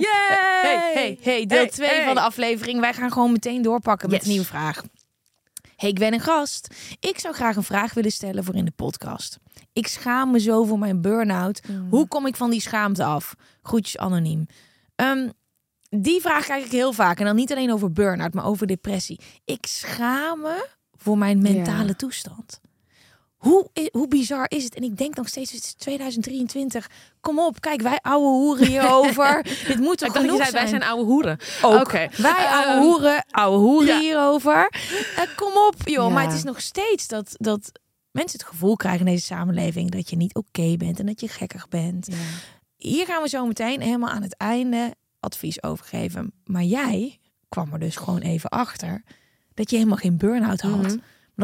Yay! Hey, hey, hey, deel Hey, 2 hey. van de aflevering. Wij gaan gewoon meteen doorpakken met een nieuwe vraag. Hey, ik ben een gast. Ik zou graag een vraag willen stellen voor in de podcast. Ik schaam me zo voor mijn burn-out. Hoe kom ik van die schaamte af? Groetjes anoniem. Ehm, die vraag krijg ik heel vaak. En dan niet alleen over burn-out, maar over depressie. Ik schaam me voor mijn mentale toestand. Hoe, hoe bizar is het? En ik denk nog steeds, het is 2023. Kom op, kijk, wij ouwe hoeren hierover. Dit moet toch genoeg zei, wij zijn? zijn oude hoeren. Oké. Wij ouwe Ehm, hoeren, ouwe hoeren ja. hierover. Eh, kom op, joh. Ja. Maar het is nog steeds dat, dat mensen het gevoel krijgen in deze samenleving... dat je niet oké bent en dat je gekkig bent. Hier gaan we zo meteen helemaal aan het einde advies over geven. Maar jij kwam er dus gewoon even achter... dat je helemaal geen burn-out had. Mhm.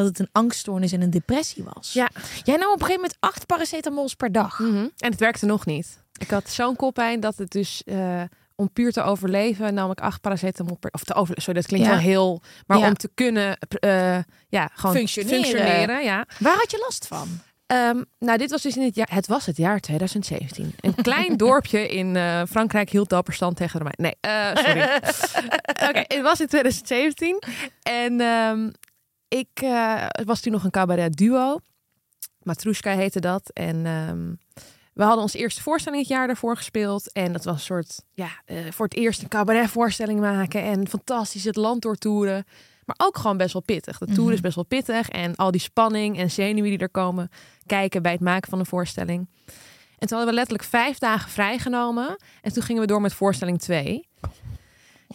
Dat het een angststoornis en een depressie was. Ja. Jij nam op een gegeven moment acht paracetamols per dag. Mhm. En het werkte nog niet. Ik had zo'n koppijn dat het dus... eh, om puur te overleven nam ik acht paracetamol per... Of te over, sorry, dat klinkt Ja. wel heel... Maar Ja. om te kunnen... eh, ja, gewoon Functioneren. functioneren ja. Waar had je last van? Ehm, nou, dit was dus in het jaar... Het was het jaar 2017. Een klein dorpje in eh, Frankrijk hield dapper stand tegen de Romeinen. Nee, eh, sorry. Oké, het was in 2017. En ehm, ik eh, het was toen nog een cabaret duo. Matrushka heette dat. En ehm, we hadden onze eerste voorstelling het jaar daarvoor gespeeld. En dat was een soort, ja, eh, voor het eerst een cabaretvoorstelling maken. En fantastisch het land doortoeren. Maar ook gewoon best wel pittig. De tour is best wel pittig. En al die spanning en zenuwen die er komen kijken bij het maken van een voorstelling. En toen hadden we letterlijk vijf dagen vrijgenomen. En toen gingen we door met voorstelling 2.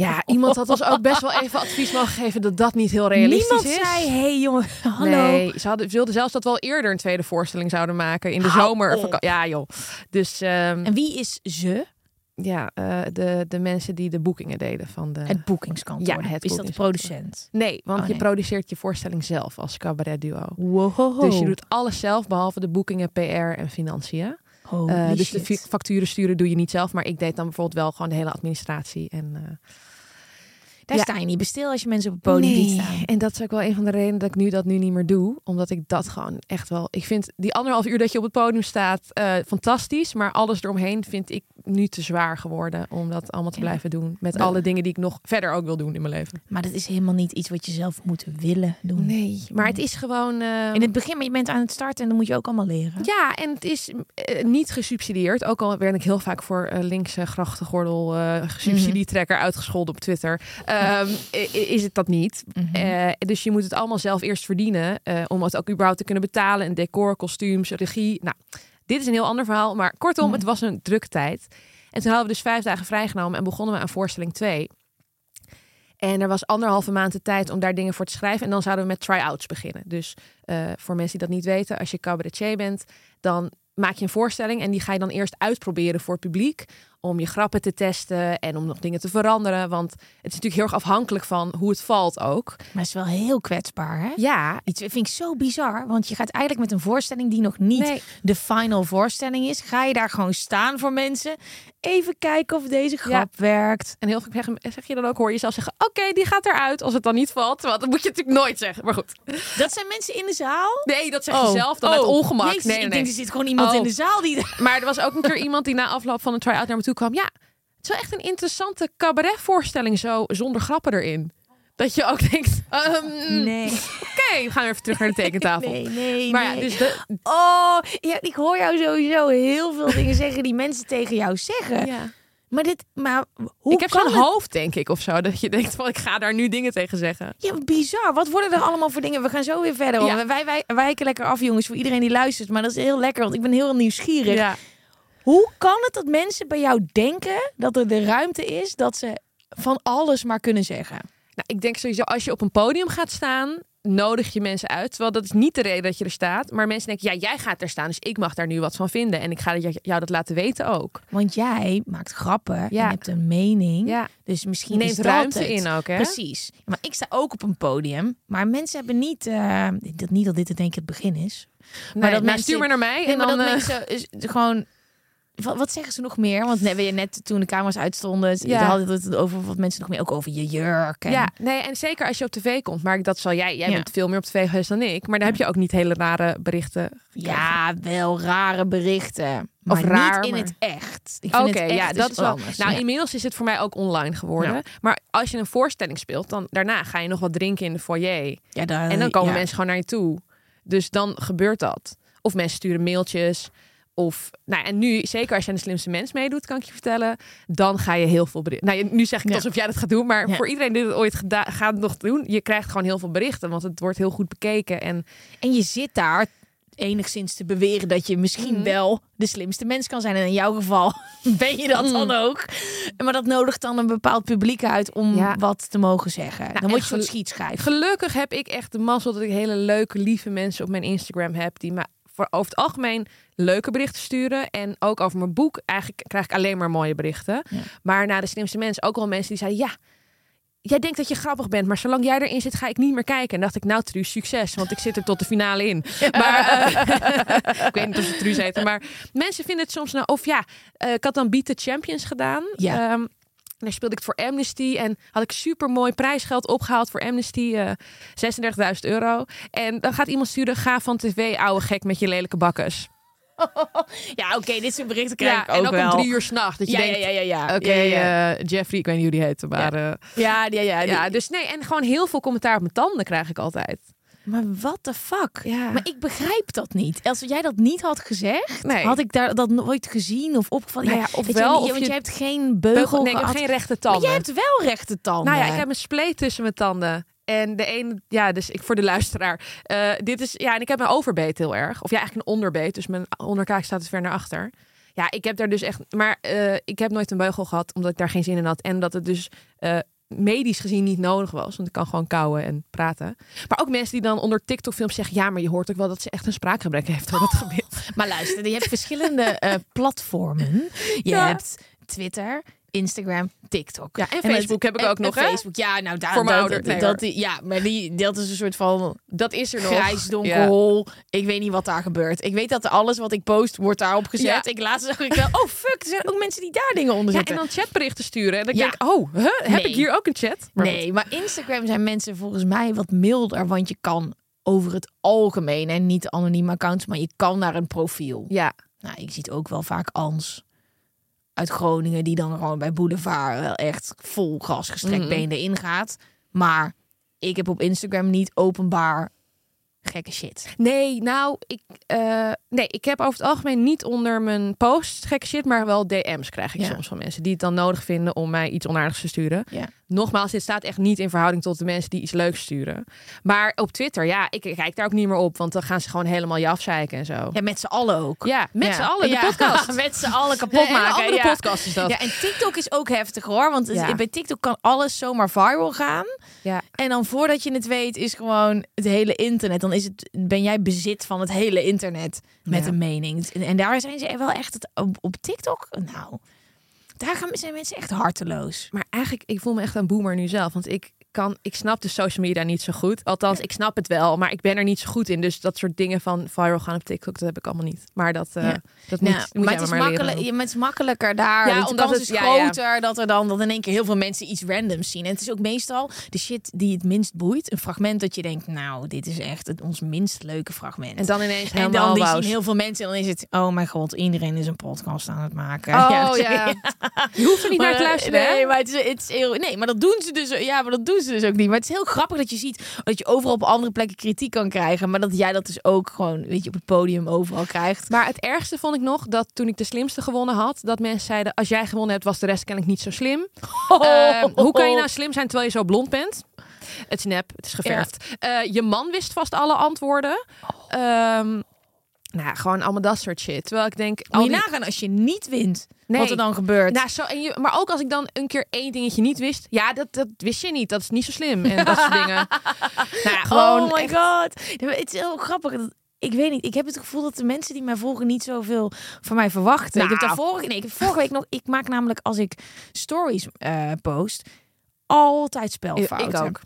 Ja, iemand had ons ook best wel even advies mogen geven dat dat niet heel realistisch Niemand is. zei, hey jongen, hallo. Nee, ze hadden, ze wilden zelfs dat we al eerder een tweede voorstelling zouden maken in de Hou zomer. op. Ja, joh. Dus ehm, En wie is ze? ja, eh, de, de mensen die de boekingen deden van de. Het boekingskantoor. Ja, het is dat de producent? Nee, want Oh, je produceert je voorstelling zelf als cabaret duo. Wow. Dus je doet alles zelf, behalve de boekingen, PR en financiën. Eh, dus de shit. facturen sturen doe je niet zelf, maar ik deed dan bijvoorbeeld wel gewoon de hele administratie. En, eh, Daar ja. sta je niet bestil als je mensen op het podium ziet Nee, staan. En dat is ook wel een van de redenen dat ik nu dat nu niet meer doe. Omdat ik dat gewoon echt wel... Ik vind die anderhalf uur dat je op het podium staat eh, fantastisch. Maar alles eromheen vind ik nu te zwaar geworden om dat allemaal te Ja. blijven doen. Met Ja. alle dingen die ik nog verder ook wil doen in mijn leven. Maar dat is helemaal niet iets wat je zelf moet willen doen. Nee, maar het is gewoon... eh, In het begin, maar je bent aan het starten en dan moet je ook allemaal leren. Ja, en het is eh, niet gesubsidieerd. Ook al werd ik heel vaak voor eh, linkse grachtengordel eh subsidietrekker uitgescholden op Twitter. Ehm, is het dat niet. Mhm. Eh, dus je moet het allemaal zelf eerst verdienen. eh, om het ook überhaupt te kunnen betalen. En decor, kostuums, regie. Nou, dit is een heel ander verhaal. Maar kortom, Mhm. het was een drukke tijd. En toen hadden we dus vijf dagen vrijgenomen. En begonnen we aan voorstelling 2. En er was anderhalve maand de tijd om daar dingen voor te schrijven. En dan zouden we met try-outs beginnen. Dus eh, voor mensen die dat niet weten, als je cabaretier bent, dan maak je een voorstelling en die ga je dan eerst uitproberen voor het publiek. Om je grappen te testen en om nog dingen te veranderen. Want het is natuurlijk heel erg afhankelijk van hoe het valt ook. Maar het is wel heel kwetsbaar, hè? Ja, Iets vind ik zo bizar, want je gaat eigenlijk met een voorstelling die nog niet Nee. de final voorstelling is, ga je daar gewoon staan voor mensen. Even kijken of deze grap werkt. en heel vaak zeg, je dan ook, hoor je zelf zeggen, oké, die gaat eruit als het dan niet valt. Want dat moet je natuurlijk nooit zeggen. Maar goed. Dat zijn mensen in de zaal? Nee, dat zeg Oh. je zelf dan Oh. uit ongemak. Jezus, nee, nee, ik nee. denk er zit gewoon iemand Oh. in de zaal die. Maar er was ook een keer iemand die na afloop van een try-out naar me toe kwam. Ja, het is wel echt een interessante cabaretvoorstelling zo, zonder grappen erin. Dat je ook denkt, ehm, Nee, oké, we gaan even terug naar de tekentafel. nee, nee. Maar ja, dus de, Oh, ja, ik hoor jou sowieso heel veel dingen zeggen die mensen tegen jou zeggen. ja. Maar dit, maar hoe ik heb zo'n het? hoofd, denk ik, of zo. Dat je denkt van, ik ga daar nu dingen tegen zeggen. Ja, bizar. Wat worden er allemaal voor dingen? We gaan zo weer verder. Ja. Wij, wij wijken lekker af, jongens, voor iedereen die luistert. Maar dat is heel lekker, want ik ben heel nieuwsgierig. Ja. Hoe kan het dat mensen bij jou denken dat er de ruimte is dat ze van alles maar kunnen zeggen? Nou, ik denk sowieso, als je op een podium gaat staan, nodig je mensen uit. Terwijl dat is niet de reden dat je er staat. Maar mensen denken, ja, jij gaat er staan, dus ik mag daar nu wat van vinden. En ik ga jou dat laten weten ook. Want jij maakt grappen Ja. en hebt een mening. Ja, Dus misschien neemt ruimte het. in ook, hè? Precies. Maar ik sta ook op een podium. Maar mensen hebben niet... dat, niet dat dit denk ik het begin is. Nee, dat nou, mensen- stuur maar naar mij. Nee, en maar dan, dat eh, mensen gewoon... Wat, wat zeggen ze nog meer? Want we net toen de camera's uitstonden, Ja. hadden we het over wat mensen nog meer ook over je jurk. En, Ja, nee, en zeker als je op tv komt. Maar dat zal jij. Jij Ja. bent veel meer op tv geweest dan ik. Maar daar heb je ook niet hele rare berichten. gekregen. ja, wel rare berichten, maar Of raar, niet in het echt. Oké, ja, dat is wel. anders. Nou, Ja. inmiddels is het voor mij ook online geworden. Ja. Maar als je een voorstelling speelt, dan daarna ga je nog wat drinken in de foyer. ja, daar- En dan komen mensen gewoon naar je toe. Dus dan gebeurt dat. Of mensen sturen mailtjes. Of, nou, en nu, zeker als je aan de slimste mens meedoet, kan ik je vertellen, dan ga je heel veel berichten. Nou, nu zeg ik het Ja. alsof jij dat gaat doen, maar Ja. voor iedereen die het ooit gaat nog doen, je krijgt gewoon heel veel berichten, want het wordt heel goed bekeken. En En je zit daar enigszins te beweren dat je misschien Mhm. wel de slimste mens kan zijn. En in jouw geval ben je dat dan ook. Maar dat nodigt dan een bepaald publiek uit om Ja. wat te mogen zeggen. dan en word je zo'n gelu- schietschijf. gelukkig heb ik echt de mazzel dat ik hele leuke, lieve mensen op mijn Instagram heb die me voor over het algemeen leuke berichten sturen. En ook over mijn boek eigenlijk krijg ik alleen maar mooie berichten. Ja. Maar na de slimste mensen ook wel mensen die zeiden ja. Jij denkt dat je grappig bent, maar zolang jij erin zit, ga ik niet meer kijken. En dacht ik, nou, Truus, succes, want ik zit er tot de finale in. Maar eh, ik weet niet of ze Truus maar mensen vinden het soms nou, of ja, eh, ik had dan Beat the Champions gedaan. Ja. Ehm, daar speelde ik het voor Amnesty en had ik super mooi prijsgeld opgehaald voor Amnesty, eh 36.000 euro. En dan gaat iemand sturen, ga van tv, ouwe gek met je lelijke bakkes. Ja, oké, dit soort berichten krijg Ja, ik ook en ook wel. om drie uur s'nachts. Dat je ja, denkt, ja, ja, ja, ja. oké, ja. eh, Jeffrey, ik weet niet hoe die heet, maar ja, ja, ja, ja, ja, dus nee, en gewoon heel veel commentaar op mijn tanden krijg ik altijd. Maar what the fuck? Ja. Maar ik begrijp dat niet. Als jij dat niet had gezegd, Nee. had ik daar dat nooit gezien of opgevallen. Nou ja, weet je of want je- hebt geen beugel, Beugel, nee, ik heb geen rechte Maar tanden. jij hebt wel rechte tanden. Nou ja, ik heb een spleet tussen mijn tanden. En de ene, ja, dus ik voor de luisteraar. eh, dit is, ja, en ik heb mijn overbeet heel erg. Of ja, eigenlijk een onderbeet. Dus mijn onderkaak staat dus ver naar achter. Ja, ik heb daar dus echt. Maar eh, ik heb nooit een beugel gehad, omdat ik daar geen zin in had. En dat het dus eh, medisch gezien niet nodig was. Want ik kan gewoon kauwen en praten. Maar ook mensen die dan onder TikTok-films zeggen: ja, maar je hoort ook wel dat ze echt een spraakgebrek heeft. Door dat gebied. Maar luister, je hebt verschillende eh, platformen. Je Ja. hebt Twitter, Instagram, TikTok. Ja, en Facebook heb ik en- ook en nog, hè? Facebook, ja, nou daar Voor mijn dat, ouder- nee, dat, die- ja, maar die, dat is een soort van Dat is er nog. grijs donker Ja. hol. Ik weet niet wat daar gebeurt. Ik weet dat alles wat ik post wordt daarop gezet. Ja. Ik laatst zag ik wel, oh fuck, er zijn ook mensen die daar dingen onder Ja, zetten. en dan chatberichten sturen. En dan Ja. denk ik, oh, huh? heb Nee. ik hier ook een chat? Maar goed. nee, maar Instagram zijn mensen volgens mij wat milder, want je kan over het algemeen en niet anonieme accounts, maar je kan naar een profiel. Ja, Nou, je ziet ook wel vaak Ans uit Groningen die dan gewoon bij Boulevard wel echt vol gas gestrekt Mhm. been erin gaat. Maar ik heb op Instagram niet openbaar gekke shit. Nee, nou, ik, eh, nee, ik heb over het algemeen niet onder mijn posts gekke shit, maar wel DM's krijg ik Ja. soms van mensen die het dan nodig vinden om mij iets onaardigs te sturen. Ja. Nogmaals, dit staat echt niet in verhouding tot de mensen die iets leuks sturen. Maar op Twitter, ja, ik kijk daar ook niet meer op, want dan gaan ze gewoon helemaal je afzeiken en zo. Ja, met z'n allen ook. Ja, met Ja. z'n allen, de Ja, podcast. met z'n allen kapot maken. andere podcast is dat. Ja, en TikTok is ook heftig hoor. Want het- bij TikTok kan alles zomaar viral gaan. Ja. En dan voordat je het weet, is gewoon het hele internet. Dan is het, ben jij bezit van het hele internet met een mening. En, en daar zijn ze wel echt het, op, op TikTok. Nou, daar gaan, zijn mensen echt harteloos. Maar eigenlijk, ik voel me echt een boomer nu zelf. Want ik kan, ik snap de social media niet zo goed. Althans, ik snap het wel, maar ik ben er niet zo goed in. Dus dat soort dingen van viral gaan op TikTok, dat heb ik allemaal niet. Maar dat, eh, Ja. dat moet, moet maar het is, maar makkelijk, maar het is makkelijker daar. Ja, de omdat het- is groter dat er dan dat in één keer heel veel mensen iets randoms zien. En het is ook meestal de shit die het minst boeit. Een fragment dat je denkt, nou, dit is echt het, ons minst leuke fragment. En dan ineens En dan die zien heel veel mensen en dan is het, oh mijn god, iedereen is een podcast aan het maken. Oh Ja. Je hoeft er niet naar te luisteren, hè? Nee, maar het is, het is heel, nee, maar dat doen ze dus. Ja, maar dat doen ze dus ook niet. Maar het is heel grappig dat je ziet dat je overal op andere plekken kritiek kan krijgen, maar dat jij dat dus ook gewoon, weet je, op het podium overal krijgt. Maar het ergste vond ik nog dat toen ik de slimste gewonnen had, dat mensen zeiden: als jij gewonnen hebt, was de rest kennelijk niet zo slim. Ehm, hoe kan je nou slim zijn terwijl je zo blond bent? Het is nep, het is geverfd. Eh, je man wist vast alle antwoorden. Ehm, Nou, gewoon allemaal dat soort shit. Terwijl ik denk... Moet al je die- nagaan als je niet wint, Nee. wat er dan gebeurt. Nou, zo, en je, maar ook als ik dan een keer één dingetje niet wist. Ja, dat, dat wist je niet. Dat is niet zo slim. En dat soort dingen. Nou ja, gewoon oh my echt- god. Het is heel grappig. Ik weet niet. Ik heb het gevoel dat de mensen die mij volgen niet zoveel van mij verwachten. Ik heb daar Nou. vorige, nee, ik heb vorige week nog. Ik maak namelijk als ik stories eh, post altijd spelfouten. Ik ook.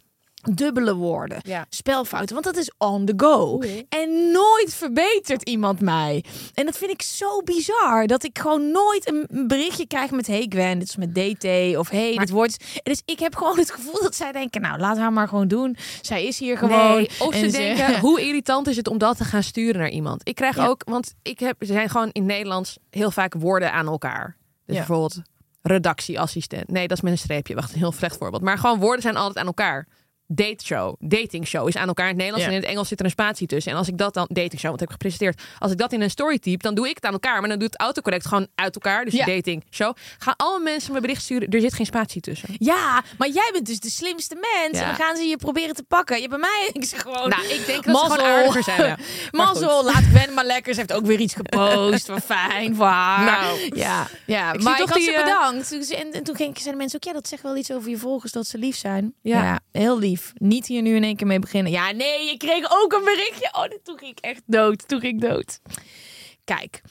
Dubbele woorden. Ja. Spelfouten, want dat is on the go. En nooit verbetert iemand mij. En dat vind ik zo bizar. Dat ik gewoon nooit een berichtje krijg met... Hey Gwen, dit is met DT. Of hey, dit wordt... Dus ik heb gewoon het gevoel dat zij denken... Nou, laat haar maar gewoon doen. Zij is hier gewoon. Nee, of ze En denken, hoe irritant is het om dat te gaan sturen naar iemand? Ik krijg Ja. ook, want ik heb, er zijn gewoon in Nederlands heel vaak woorden aan elkaar. Dus Ja. bijvoorbeeld redactieassistent. Nee, dat is met een streepje. Wacht, een heel slecht voorbeeld. Maar gewoon woorden zijn altijd aan elkaar. Date show, dating show is aan elkaar in het Nederlands en in het Engels zit er een spatie tussen. En als ik dat dan, dating show, wat heb ik gepresenteerd. Als ik dat in een story type, dan doe ik het aan elkaar. Maar dan doet het autocorrect gewoon uit elkaar. Dus Ja. dating show. Gaan alle mensen me bericht sturen, er zit geen spatie tussen. Ja, maar jij bent dus de slimste mens. Ja. En dan gaan ze je proberen te pakken. Je bij mij ik zeg gewoon... Nou, ik denk dat ze gewoon aardiger zijn. Ja. Mazzel, laat Gwen maar lekker. Ze heeft ook weer iets gepost. Wat fijn voor haar. Nou. ja, ja. Ik maar zie ik toch had die, ze eh, bedankt. En, en toen ging, zeiden mensen ook... Ja, dat zegt wel iets over je volgers dat ze lief zijn. Ja. Ja, heel lief. Niet hier nu in één keer mee beginnen. Ja, nee, je kreeg ook een berichtje. Oh, toen ging ik echt dood. Toen ging ik dood. Kijk,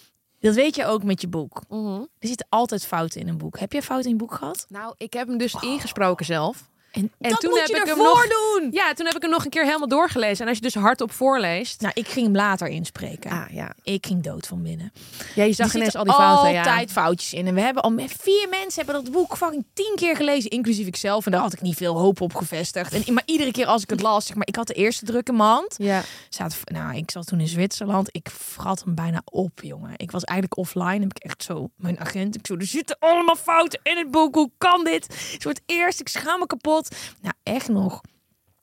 dat weet je ook met je boek. Mhm. Er zitten altijd fouten in een boek. Heb je fouten in je boek gehad? Nou, ik heb hem dus ingesproken zelf. En, toen heb je ik hem nog- doen. Ja, toen heb ik hem nog een keer helemaal doorgelezen. En als je dus hardop voorleest. Nou, ik ging hem later inspreken. Ah, ja. Ik ging dood van binnen. ja, je zag ineens al die fouten. altijd Ja. foutjes in. En we hebben al met vier mensen hebben dat boek fucking tien keer gelezen, inclusief ikzelf. En daar had ik niet veel hoop op gevestigd. En, maar iedere keer als ik het las, zeg maar, ik had de eerste druk in mijn hand. Ja. Zat, nou, ik zat toen in Zwitserland. Ik vrat hem bijna op, jongen. Ik was eigenlijk offline. Heb ik echt zo mijn agent. Ik zo, er zitten allemaal fouten in het boek. Hoe kan dit? Voor het eerst. Ik schaam me kapot. Nou, echt nog.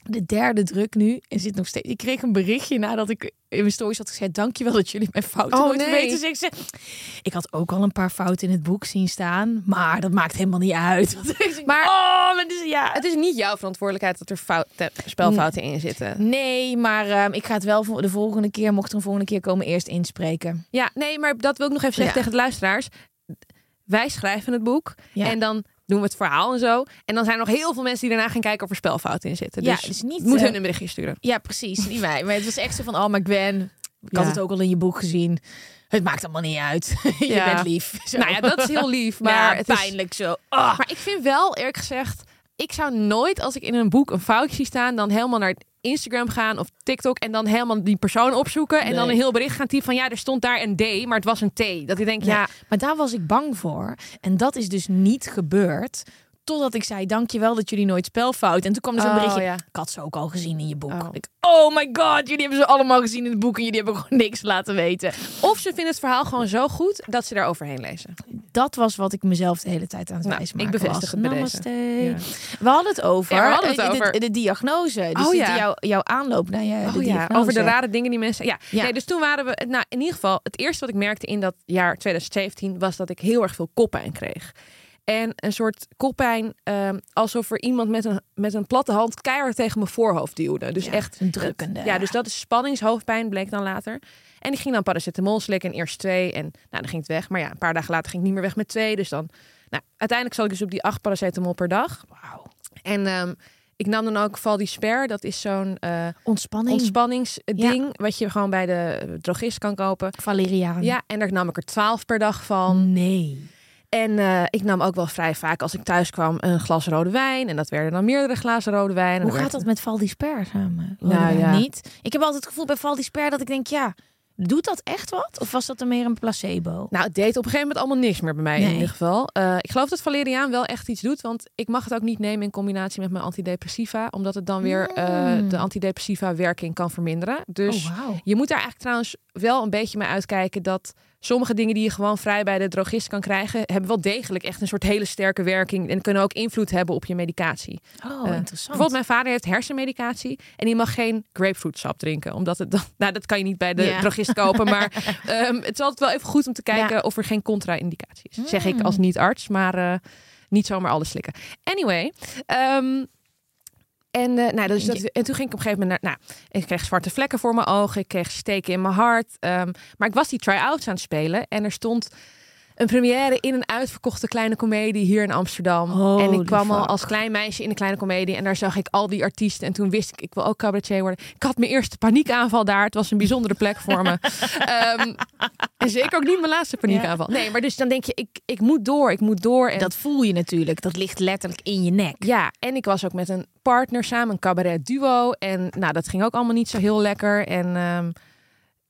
De derde druk nu. En zit nog steeds. Ik kreeg een berichtje nadat ik in mijn stories had gezegd. Dankjewel dat jullie mijn fouten Oh, nooit nee. weten. Dus ik, had ook al een paar fouten in het boek zien staan. Maar dat maakt helemaal niet uit. Maar- oh, maar dus, ja, Het is niet jouw verantwoordelijkheid dat er fout, te- spelfouten in zitten. Nee, maar ehm, ik ga het wel voor de volgende keer, mocht er een volgende keer komen, eerst inspreken. Ja, nee, maar dat wil ik nog even zeggen Ja. tegen de luisteraars. Wij schrijven het boek Ja. en dan doen we het verhaal en zo. En dan zijn er nog heel veel mensen die daarna gaan kijken of er spelfouten in zitten. Ja, Dus, dus niet, moet eh, hun een berichtje sturen. Ja, precies. Niet wij. Maar het was echt zo van, oh, maar Gwen, ik had Ja. het ook al in je boek gezien. Het maakt allemaal niet uit. je Ja. bent lief. Zo. Nou ja, dat is heel lief, maar het is pijnlijk zo. Ah. Maar ik vind wel, eerlijk gezegd, ik zou nooit als ik in een boek een foutje zie staan, dan helemaal naar Instagram gaan of TikTok en dan helemaal die persoon opzoeken en dan een heel bericht gaan typen van ja, er stond daar een D, maar het was een T. Dat ik denk, Ja, ja, maar daar was ik bang voor. En dat is dus niet gebeurd. Totdat ik zei, dankjewel dat jullie nooit spelfout. En toen kwam er zo'n Oh, berichtje. ja. Ik had ze ook al gezien in je boek. Oh. Ik, oh my god, jullie hebben ze allemaal gezien in het boek. En jullie hebben gewoon niks laten weten. of ze vinden het verhaal gewoon zo goed dat ze daar overheen lezen. Dat was wat ik mezelf de hele tijd aan het Nou, wijzen ik maken bevestig was. het bij Namaste. Ja. We hadden het over, Ja, we hadden het eh, de, over. De, de diagnose. Dus Oh, ja. jouw, jouw aanloop naar je Oh ja, over de rare dingen die mensen. Ja, Ja. Nee, dus toen waren we. Nou, in ieder geval, het eerste wat ik merkte in dat jaar 2017 was dat ik heel erg veel koppijn kreeg. En een soort koppijn, ehm, alsof er iemand met een, met een platte hand keihard tegen mijn voorhoofd duwde. Dus Ja, echt een drukkende. Ja, dus dat is spanningshoofdpijn, bleek dan later. En ik ging dan paracetamol slikken, en eerst twee. En nou, dan ging het weg. Maar ja, een paar dagen later ging ik niet meer weg met twee. Dus dan, nou, uiteindelijk zat ik dus op die acht paracetamol per dag. Wauw. En ehm, ik nam dan ook Valdisper. Dat is zo'n eh, Ontspanning. ontspanningsding. Wat je gewoon bij de drogist kan kopen. Valeriaan. Ja, en daar nam ik er 12 per dag van. Nee. En eh, ik nam ook wel vrij vaak als ik thuis kwam een glas rode wijn. En dat werden dan meerdere glazen rode wijn. Hoe gaat werd- dat met Valdisper samen? Nou, ja. Niet. Ik heb altijd het gevoel bij Valdisper dat ik denk, ja, doet dat echt wat? Of was dat dan meer een placebo? Nou, het deed op een gegeven moment allemaal niks meer bij mij in ieder geval. Eh, ik geloof dat valeriaan wel echt iets doet. Want ik mag het ook niet nemen in combinatie met mijn antidepressiva. Omdat het dan weer eh, Mm. de antidepressiva werking kan verminderen. Dus oh, je moet daar eigenlijk trouwens wel een beetje mee uitkijken dat sommige dingen die je gewoon vrij bij de drogist kan krijgen, hebben wel degelijk echt een soort hele sterke werking en kunnen ook invloed hebben op je medicatie. Oh, Eh, interessant. Bijvoorbeeld mijn vader heeft hersenmedicatie en die mag geen grapefruitsap drinken, omdat het dan, nou dat kan je niet bij de Ja. drogist kopen, maar ehm, het is altijd wel even goed om te kijken Ja. of er geen contra-indicatie is. Zeg ik Mm. als niet-arts, maar eh, niet zomaar alles slikken. Anyway, ehm, En, eh, nou, dus dat, en toen ging ik op een gegeven moment naar. Nou, ik kreeg zwarte vlekken voor mijn ogen. Ik kreeg steken in mijn hart. Ehm, maar ik was die try-outs aan het spelen. En er stond een première in een uitverkochte kleine komedie hier in Amsterdam. en ik kwam al als klein meisje in een kleine komedie. En daar zag ik al die artiesten. En toen wist ik, ik wil ook cabaretier worden. Ik had mijn eerste paniekaanval daar. Het was een bijzondere plek voor me. Ehm, en zeker ook niet mijn laatste paniekaanval. Nee, maar dus dan denk je, ik, ik moet door, ik moet door. En... Dat voel je natuurlijk. Dat ligt letterlijk in je nek. Ja, en ik was ook met een partner samen, een cabaret duo. En nou, dat ging ook allemaal niet zo heel lekker. En... Um,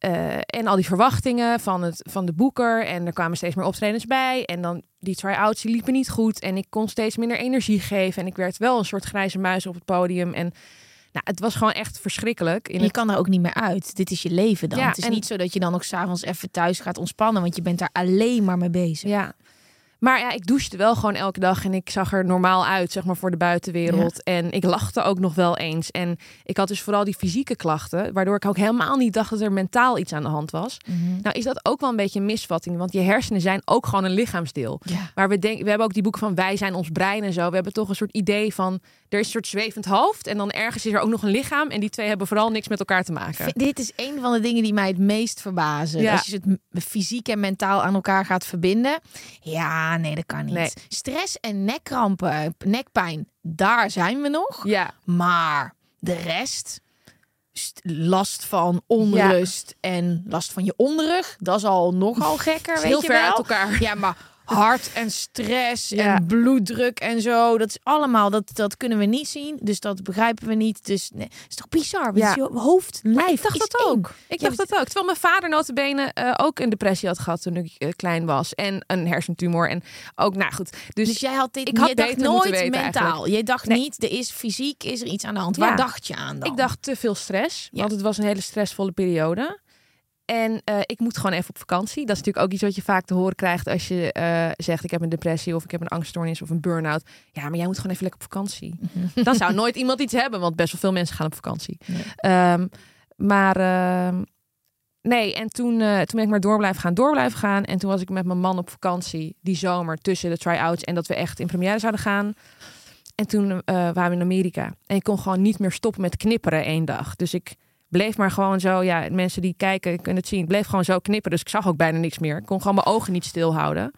uh, en al die verwachtingen van, het, van de boeker. En er kwamen steeds meer optredens bij. En dan die try-outs die liepen niet goed. En ik kon steeds minder energie geven. En ik werd wel een soort grijze muis op het podium. En nou, het was gewoon echt verschrikkelijk. In je kan er ook niet meer uit. Dit is je leven dan. Ja, het is niet zo dat je dan ook s'avonds even thuis gaat ontspannen. Want je bent daar alleen maar mee bezig. Ja, maar ja, ik douchte wel gewoon elke dag en ik zag er normaal uit, zeg maar, voor de buitenwereld. En ik lachte ook nog wel eens. En ik had dus vooral die fysieke klachten, waardoor ik ook helemaal niet dacht dat er mentaal iets aan de hand was. Mhm. Nou is dat ook wel een beetje een misvatting, want je hersenen zijn ook gewoon een lichaamsdeel. Maar we, denken, we hebben ook die boeken van Wij zijn ons brein en zo. We hebben toch een soort idee van, er is een soort zwevend hoofd en dan ergens is er ook nog een lichaam. En die twee hebben vooral niks met elkaar te maken. Dit is een van de dingen die mij het meest verbazen. Als je het fysiek en mentaal aan elkaar gaat verbinden. Ja, nee, dat kan niet. Stress en nekkrampen, nekpijn, daar zijn we nog. Ja. Maar de rest, last van onrust en last van je onderrug, dat is al nogal gekker. weet heel je ver wel? uit elkaar. Ja, maar hart en stress en bloeddruk en zo. Dat is allemaal, dat, dat kunnen we niet zien. Dus dat begrijpen we niet. Dus nee, is toch bizar? Ja. Je hoofd, lijf Ik dacht dat ook. Ik dacht dat ook. Terwijl mijn vader notabene uh, ook een depressie had gehad toen ik uh, klein was. En een hersentumor. En ook, nou goed. Dus, dus jij had dit, ik had dacht nooit weten, mentaal. Eigenlijk. Je dacht niet, er is fysiek, is er iets aan de hand. Waar dacht je aan dan? Ik dacht te veel stress. Want het was een hele stressvolle periode. En uh, ik moet gewoon even op vakantie. Dat is natuurlijk ook iets wat je vaak te horen krijgt als je uh, zegt: Ik heb een depressie of ik heb een angststoornis of een burn-out. Ja, maar jij moet gewoon even lekker op vakantie. Dan zou nooit iemand iets hebben, want best wel veel mensen gaan op vakantie. Nee. Um, maar uh, nee, en toen, uh, toen ben ik maar door blijven gaan, door blijven gaan. En toen was ik met mijn man op vakantie die zomer tussen de try-outs en dat we echt in première zouden gaan. En toen waren we in Amerika. En ik kon gewoon niet meer stoppen met knipperen één dag. Dus ik bleef maar gewoon zo, ja, mensen die kijken kunnen het zien, bleef gewoon zo knippen. Dus ik zag ook bijna niks meer. Ik kon gewoon mijn ogen niet stilhouden.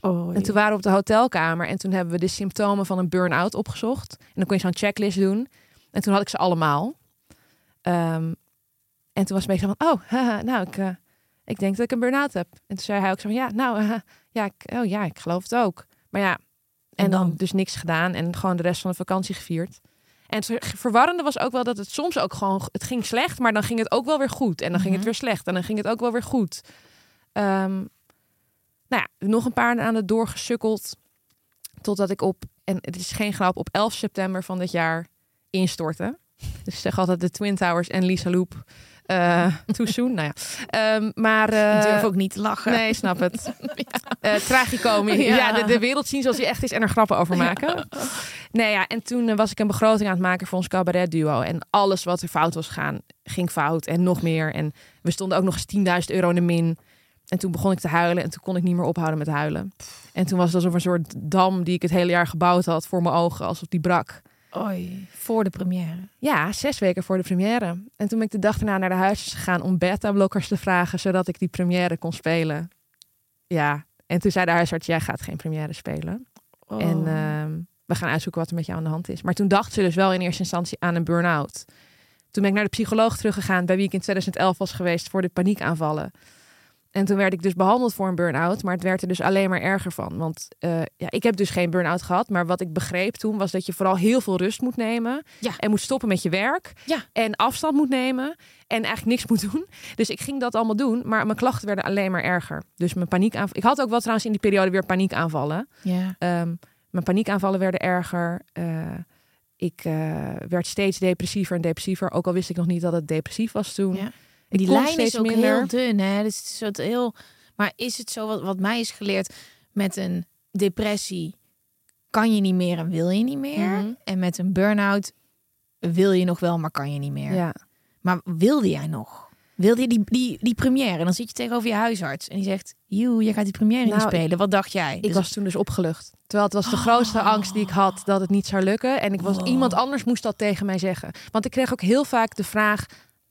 Oh, en toen waren we op de hotelkamer en toen hebben we de symptomen van een burn-out opgezocht. En dan kon je zo'n checklist doen. En toen had ik ze allemaal. Um, en toen was het een beetje van, oh, haha, nou, ik, uh, ik denk dat ik een burn-out heb. En toen zei hij ook zo van, ja, nou, uh, ja, ik, oh ja, ik geloof het ook. Maar ja, en, en dan? dan dus niks gedaan en gewoon de rest van de vakantie gevierd. En het verwarrende was ook wel dat het soms ook gewoon... Het ging slecht, maar dan ging het ook wel weer goed. En dan ging het mhm. weer slecht. En dan ging het ook wel weer goed. Um, nou ja, nog een paar aan het doorgesukkeld. Totdat ik op... En het is geen grap, op 11 september van dit jaar instortte. Dus ik zeg altijd de Twin Towers en Lisa Loop uh, too soon, nou ja. Um, maar... Uh, ik durf ook niet te lachen. Nee, snap het. ja. Uh, tragicomisch. Ja, ja de, de, wereld zien zoals hij echt is en er grappen over maken. Ja. Nee, ja, en toen was ik een begroting aan het maken voor ons cabaret duo. En alles wat er fout was gaan, ging fout en nog meer. En we stonden ook nog eens 10.000 euro in de min. En toen begon ik te huilen en toen kon ik niet meer ophouden met huilen. En toen was het alsof een soort dam die ik het hele jaar gebouwd had voor mijn ogen, alsof die brak. Oei, voor de première? Ja, zes weken voor de première. En toen ben ik de dag daarna naar de huisjes gegaan om beta-blokkers te vragen, zodat ik die première kon spelen. Ja, en toen zei de huisarts, jij gaat geen première spelen. Oh. En uh, we gaan uitzoeken wat er met jou aan de hand is. Maar toen dacht ze dus wel in eerste instantie aan een burn-out. Toen ben ik naar de psycholoog teruggegaan, bij wie ik in 2011 was geweest voor de paniekaanvallen. En toen werd ik dus behandeld voor een burn-out, maar het werd er dus alleen maar erger van. Want uh, ja, ik heb dus geen burn-out gehad, maar wat ik begreep toen was dat je vooral heel veel rust moet nemen. Ja. En moet stoppen met je werk. Ja. En afstand moet nemen. En eigenlijk niks moet doen. Dus ik ging dat allemaal doen, maar mijn klachten werden alleen maar erger. Dus mijn paniekaanvallen. Ik had ook wel trouwens in die periode weer paniekaanvallen. Ja. Um, mijn paniekaanvallen werden erger. Uh, ik uh, werd steeds depressiever en depressiever. Ook al wist ik nog niet dat het depressief was toen. Ja die lijn is ook minder. heel dun, hè? Dus het is soort heel. Maar is het zo wat, wat mij is geleerd met een depressie kan je niet meer en wil je niet meer, mhm. en met een burn-out wil je nog wel, maar kan je niet meer. Ja. Maar wilde jij nog? Wilde je die, die, die première? En dan zit je tegenover je huisarts en die zegt... Joe, je gaat die première Nou, niet spelen. Wat dacht jij? Ik Dus- was toen dus opgelucht. Terwijl het was de grootste angst die ik had dat het niet zou lukken. En ik was, Wow. iemand anders moest dat tegen mij zeggen. Want ik kreeg ook heel vaak de vraag: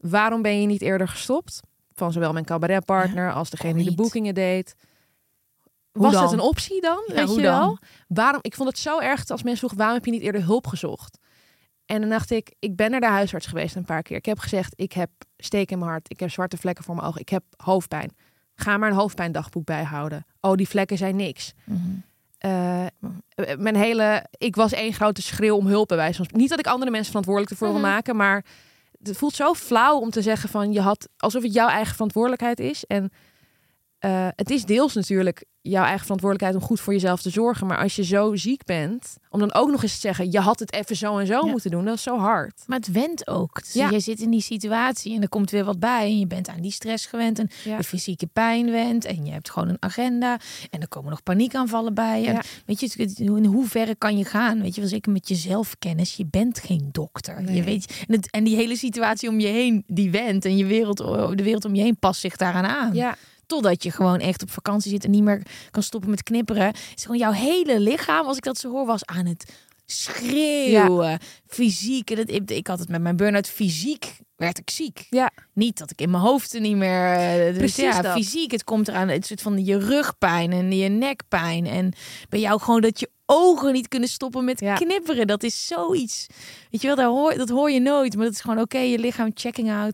waarom ben je niet eerder gestopt? Van zowel mijn cabaretpartner als degene die de boekingen deed. Hoe Was dan? dat een optie dan? Ja, weet hoe je dan? wel? Waarom? Ik vond het zo erg als mensen vroegen: waarom heb je niet eerder hulp gezocht? En dan dacht ik, ik ben naar de huisarts geweest een paar keer. Ik heb gezegd, ik heb steek in mijn hart. Ik heb zwarte vlekken voor mijn ogen. Ik heb hoofdpijn. Ga maar een hoofdpijndagboek bijhouden. Oh, die vlekken zijn niks. Mhm. Eh, mijn hele, ik was één grote schreeuw om hulp bij wijze van. Niet dat ik andere mensen verantwoordelijk ervoor wil Mhm. maken, maar het voelt zo flauw om te zeggen van je had alsof het jouw eigen verantwoordelijkheid is. En eh, het is deels natuurlijk jouw eigen verantwoordelijkheid om goed voor jezelf te zorgen. Maar als je zo ziek bent, om dan ook nog eens te zeggen, je had het even zo en zo Ja. moeten doen, dat is zo hard. Maar het went ook. Dus Ja. Je zit in die situatie en er komt weer wat bij. En je bent aan die stress gewend en Ja. de fysieke pijn went. En je hebt gewoon een agenda. En er komen nog paniekaanvallen bij. En Ja. weet je, in hoeverre kan je gaan? Weet je, wel zeker met je zelfkennis. Je bent geen dokter. Nee. Je weet, en, het, en die hele situatie om je heen, die went. En je wereld, de wereld om je heen past zich daaraan aan. Ja, Totdat je gewoon echt op vakantie zit en niet meer kan stoppen met knipperen. Het is gewoon jouw hele lichaam, als ik dat zo hoor, was aan het schreeuwen. Fysiek. En dat, ik, ik had het met mijn burn-out. Fysiek werd ik ziek. ja, Niet dat ik in mijn hoofd er niet meer... eh, Dus Precies ja, dat. fysiek. Het komt eraan. Het soort van je rugpijn en je nekpijn. En bij jou gewoon dat je ogen niet kunnen stoppen met Ja. knipperen. Dat is zoiets. Weet je wel, dat hoor, dat hoor je nooit. Maar dat is gewoon oké, je lichaam checking out.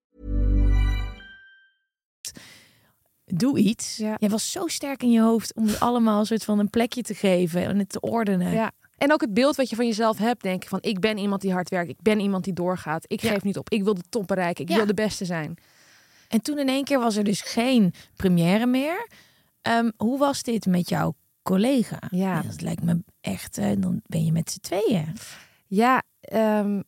Doe iets. Ja. Jij was zo sterk in je hoofd om het allemaal een soort van een plekje te geven en het te ordenen. ja. En ook het beeld wat je van jezelf hebt, denk ik van ik ben iemand die hard werkt, ik ben iemand die doorgaat, ik Ja. geef niet op, ik wil de top bereiken, ik Ja. wil de beste zijn. En toen in één keer was er dus geen première meer. Ehm, hoe was dit met jouw collega? Ja. dat lijkt me echt. eh, dan ben je met z'n tweeën. Ja, ehm,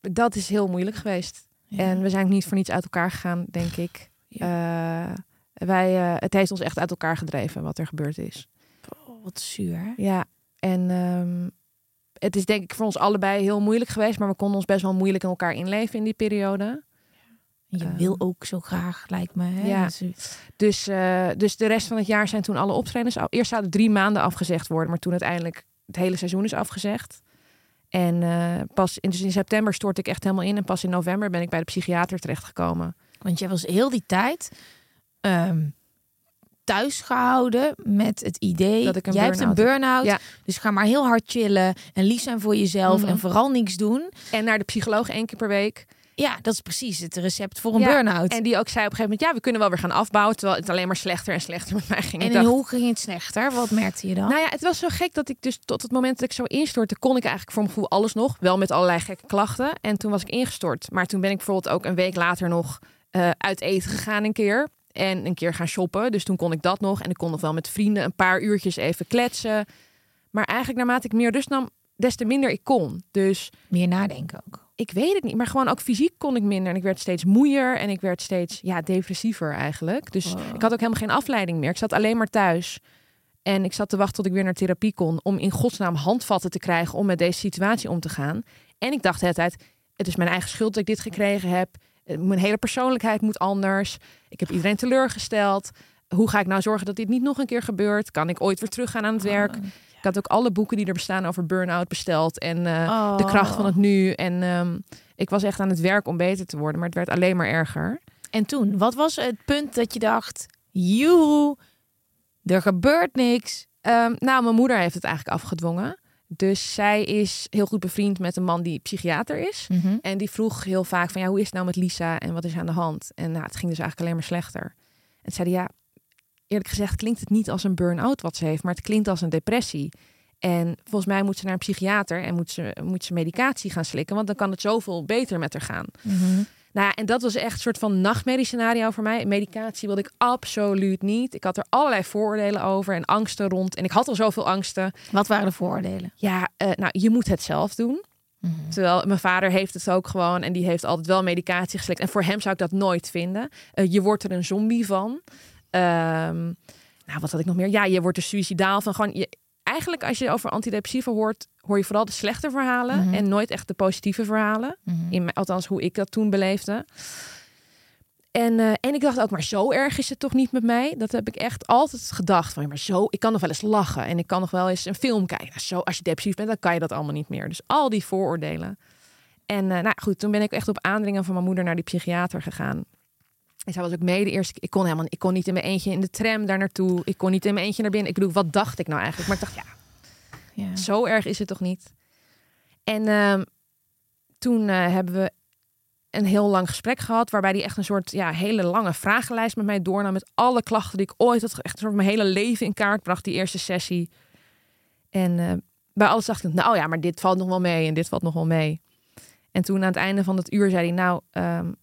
dat is heel moeilijk geweest. Ja. En we zijn niet voor niets uit elkaar gegaan, denk ik. Eh, wij, eh, het heeft ons echt uit elkaar gedreven wat er gebeurd is. Oh, wat zuur. Ja, en ehm, het is denk ik voor ons allebei heel moeilijk geweest, maar we konden ons best wel moeilijk in elkaar inleven in die periode. Je Ehm. wil ook zo graag, lijkt me. Hè? Ja. Dus- eh, dus de rest van het jaar zijn toen alle optredens. Eerst zouden drie maanden afgezegd worden, maar toen uiteindelijk het hele seizoen is afgezegd. En eh, pas in, dus in september stort ik echt helemaal in. En pas in november ben ik bij de psychiater terechtgekomen. Want jij was heel die tijd ehm thuis gehouden met het idee Dat ik een jij hebt een burn-out Ja. dus ga maar heel hard chillen en lief zijn voor jezelf Mhm. en vooral niks doen. En naar de psycholoog één keer per week. Ja, dat is precies het recept voor een Ja, burn-out. En die ook zei op een gegeven moment: ja, we kunnen wel weer gaan afbouwen. Terwijl het alleen maar slechter en slechter met mij ging. En dacht, hoe ging het slechter? Wat merkte je dan? Nou ja, het was zo gek dat ik dus tot het moment dat ik zo instortte, kon ik eigenlijk voor mijn gevoel alles nog. Wel met allerlei gekke klachten. En toen was ik ingestort. Maar toen ben ik bijvoorbeeld ook een week later nog eh, uit eten gegaan een keer. En een keer gaan shoppen. Dus toen kon ik dat nog. En ik kon nog wel met vrienden een paar uurtjes even kletsen. Maar eigenlijk naarmate ik meer rust nam, des te minder ik kon. Dus Meer nadenken ook. ik weet het niet. Maar gewoon ook fysiek kon ik minder. En ik werd steeds moeier. En ik werd steeds ja, depressiever eigenlijk. Dus Wow. ik had ook helemaal geen afleiding meer. Ik zat alleen maar thuis. En ik zat te wachten tot ik weer naar therapie kon. Om in godsnaam handvatten te krijgen om met deze situatie om te gaan. En ik dacht de hele tijd, het is mijn eigen schuld dat ik dit gekregen heb. Eh, Mijn hele persoonlijkheid moet anders. Ik heb iedereen teleurgesteld. Hoe ga ik nou zorgen dat dit niet nog een keer gebeurt? Kan ik ooit weer teruggaan aan het werk? Ik had ook alle boeken die er bestaan over burn-out besteld. En eh, de kracht van het nu. En, ehm, Ik was echt aan het werk om beter te worden, maar het werd alleen maar erger. En toen, wat was het punt dat je dacht, joehoe, er gebeurt niks. Ehm, nou, mijn moeder heeft het eigenlijk afgedwongen. Dus zij is heel goed bevriend met een man die psychiater is. En die vroeg heel vaak van, ja, hoe is het nou met Lisa en wat is aan de hand? En nou, het ging dus eigenlijk alleen maar slechter. En zeiden, ja, eerlijk gezegd klinkt het niet als een burn-out wat ze heeft, maar het klinkt als een depressie. En volgens mij moet ze naar een psychiater en moet ze, moet ze medicatie gaan slikken, want dan kan het zoveel beter met haar gaan. Nou ja, en dat was echt een soort van nachtmediscenario voor mij. Medicatie wilde ik absoluut niet. Ik had er allerlei vooroordelen over en angsten rond. En ik had al zoveel angsten. Wat waren de vooroordelen? Ja, uh, nou, je moet het zelf doen. Terwijl mijn vader heeft het ook gewoon en die heeft altijd wel medicatie geslikt. En voor hem zou ik dat nooit vinden. Uh, je wordt er een zombie van. Um, nou, wat had ik nog meer? Ja, je wordt er suicidaal van. Gewoon, je, eigenlijk als je over antidepressiva hoort, hoor je vooral de slechte verhalen -hmm. en nooit echt de positieve verhalen. -hmm. In, althans, hoe ik dat toen beleefde. En, uh, en ik dacht ook, maar zo erg is het toch niet met mij? Dat heb ik echt altijd gedacht. Van, maar zo, ik kan nog wel eens lachen en ik kan nog wel eens een film kijken. Zo, als je depressief bent, dan kan je dat allemaal niet meer. Dus al die vooroordelen. En uh, nou goed, toen ben ik echt op aandringen van mijn moeder naar die psychiater gegaan. En zij was ook mee de eerste keer. Ik kon helemaal ik kon niet in mijn eentje in de tram daar naartoe. Ik kon niet in mijn eentje naar binnen. Ik bedoel, wat dacht ik nou eigenlijk? Maar ik dacht, ja, ja. zo erg is het toch niet? En uh, toen uh, hebben we een heel lang gesprek gehad. Waarbij hij echt een soort ja, hele lange vragenlijst met mij doornam. Met alle klachten die ik ooit had. Echt een soort mijn hele leven in kaart bracht, die eerste sessie. En uh, bij alles dacht ik, nou ja, maar dit valt nog wel mee. En dit valt nog wel mee. En toen aan het einde van het uur zei hij, nou... Um,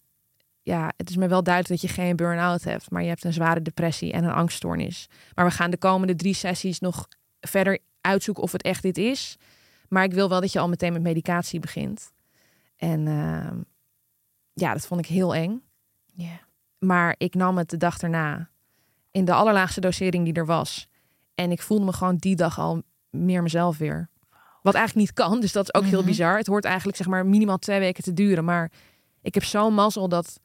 ja, het is me wel duidelijk dat je geen burn-out hebt, maar je hebt een zware depressie en een angststoornis. Maar we gaan de komende drie sessies nog verder uitzoeken of het echt dit is. Maar ik wil wel dat je al meteen met medicatie begint. En uh, ja, dat vond ik heel eng. Yeah. Maar ik nam het de dag erna in de allerlaagste dosering die er was. En ik voelde me gewoon die dag al meer mezelf weer. Wat eigenlijk niet kan, dus dat is ook mm -hmm. heel bizar. Het hoort eigenlijk zeg maar minimaal twee weken te duren. Maar ik heb zo'n mazzel dat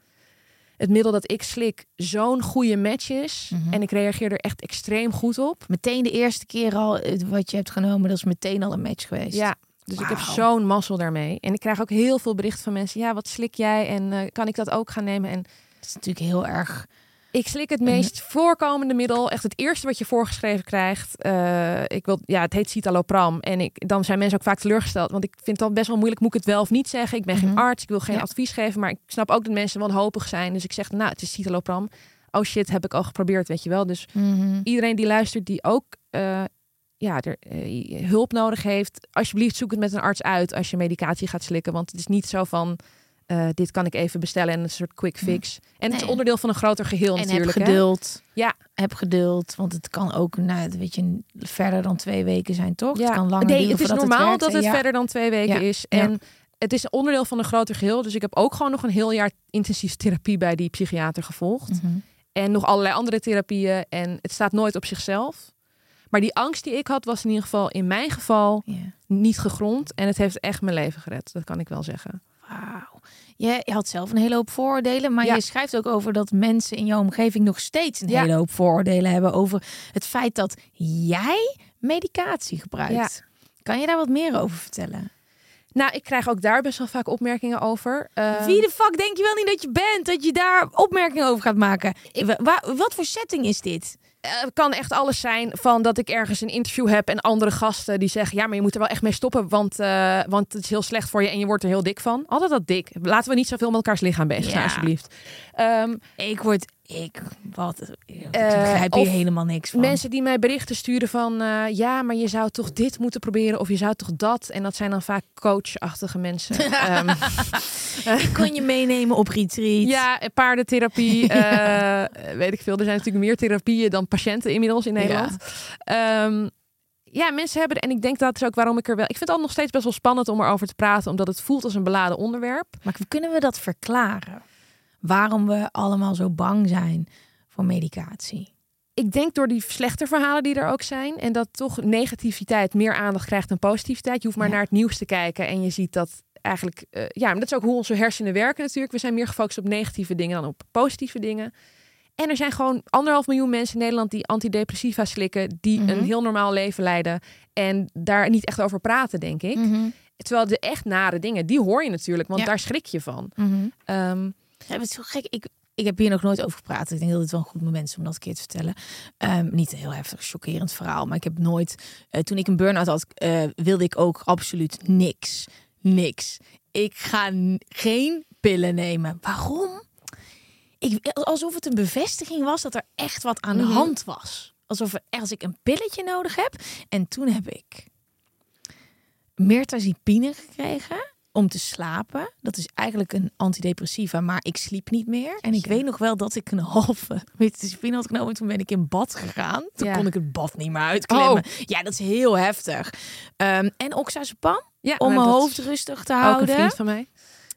het middel dat ik slik zo'n goede match is. Mm -hmm. En ik reageer er echt extreem goed op. Meteen de eerste keer al wat je hebt genomen, dat is meteen al een match geweest. Ja, dus wow. ik heb zo'n mazzel daarmee. En ik krijg ook heel veel berichten van mensen. Ja, wat slik jij? En uh, kan ik dat ook gaan nemen? En dat is natuurlijk heel erg. Ik slik het meest voorkomende middel. Echt het eerste wat je voorgeschreven krijgt. Uh, ik wil, ja, het heet citalopram. En ik, dan zijn mensen ook vaak teleurgesteld. Want ik vind het dan best wel moeilijk. Moet ik het wel of niet zeggen? Ik ben mm -hmm. geen arts. Ik wil geen ja. advies geven. Maar ik snap ook dat mensen wanhopig zijn. Dus ik zeg, nou, het is citalopram. Oh shit, heb ik al geprobeerd, weet je wel. Dus mm -hmm. iedereen die luistert, die ook uh, ja, er, uh, hulp nodig heeft. Alsjeblieft, zoek het met een arts uit als je medicatie gaat slikken. Want het is niet zo van... Uh, dit kan ik even bestellen en een soort quick fix. En het nee. is onderdeel van een groter geheel en natuurlijk. heb geduld. Hè? Ja. Heb geduld, want het kan ook, nou, weet je, verder dan twee weken zijn, toch? Ja. Het kan langer nee, het is normaal het dat het ja. verder dan twee weken is. En het is onderdeel van een groter geheel. Dus ik heb ook gewoon nog een heel jaar intensieve therapie bij die psychiater gevolgd. Mm -hmm. En nog allerlei andere therapieën. En het staat nooit op zichzelf. Maar die angst die ik had, was in ieder geval in mijn geval niet gegrond. En het heeft echt mijn leven gered. Dat kan ik wel zeggen. Wauw. Je, je had zelf een hele hoop vooroordelen, maar Ja. je schrijft ook over dat mensen in jouw omgeving nog steeds een Ja. hele hoop vooroordelen hebben over het feit dat jij medicatie gebruikt. Kan je daar wat meer over vertellen? Nou, ik krijg ook daar best wel vaak opmerkingen over. Uh, Wie de fuck denk je wel niet dat je bent? Dat je daar opmerkingen over gaat maken? Wa- wa- wat voor setting is dit? Eh, Het kan echt alles zijn van dat ik ergens een interview heb en andere gasten die zeggen: ja, maar je moet er wel echt mee stoppen, want, uh, want het is heel slecht voor je en je wordt er heel dik van. Altijd dat dik. Laten we niet zoveel met elkaars lichaam bezig zijn, Ja. alsjeblieft. Um, Ik word, ik, wat, ik begrijp hier helemaal niks van. mensen die mij berichten sturen van: uh, ja, maar je zou toch dit moeten proberen of je zou toch dat. En dat zijn dan vaak coachachtige mensen. um, ik kon je meenemen op retreat. Ja, paardentherapie. uh, weet ik veel. Er zijn natuurlijk meer therapieën dan patiënten inmiddels in Nederland. Ja. Um, ja, mensen hebben en ik denk dat is ook waarom ik er wel. Ik vind het nog steeds best wel spannend om erover te praten, omdat het voelt als een beladen onderwerp. Maar kunnen we dat verklaren? Waarom we allemaal zo bang zijn voor medicatie? Ik denk door die slechte verhalen die er ook zijn. En dat toch negativiteit meer aandacht krijgt dan positiviteit. Je hoeft maar ja. naar het nieuws te kijken. En je ziet dat eigenlijk. Uh, ja, maar dat is ook hoe onze hersenen werken natuurlijk. We zijn meer gefocust op negatieve dingen dan op positieve dingen. En er zijn gewoon anderhalf miljoen mensen in Nederland die antidepressiva slikken. Die Mhm. mm -hmm. een heel normaal leven leiden. En daar niet echt over praten, denk ik. Mm -hmm. terwijl de echt nare dingen, die hoor je natuurlijk, want Ja. daar schrik je van. Mhm. Ehm, Ja, het is zo gek. Ik, ik heb hier nog nooit over gepraat. Ik denk dat het wel een goed moment is om dat een keer te vertellen. Ehm, niet een heel heftig, chockerend verhaal. Maar ik heb nooit... eh, toen ik een burn-out had, eh, wilde ik ook absoluut niks. Niks. Ik ga geen pillen nemen. Waarom? Ik, alsof het een bevestiging was dat er echt wat aan de Mhm. hand was. Alsof er, als ik een pilletje nodig heb. En toen heb ik mirtazapine gekregen om te slapen. Dat is eigenlijk een antidepressiva, maar ik sliep niet meer. En ik weet nog wel dat ik een halve mirtazapine had genomen. Toen ben ik in bad gegaan. Toen Ja. kon ik het bad niet meer uitklimmen. Oh. Ja, dat is heel heftig. Ehm, en oxazepam ja, om maar mijn hoofd rustig te Ook een houden. vriend van mij.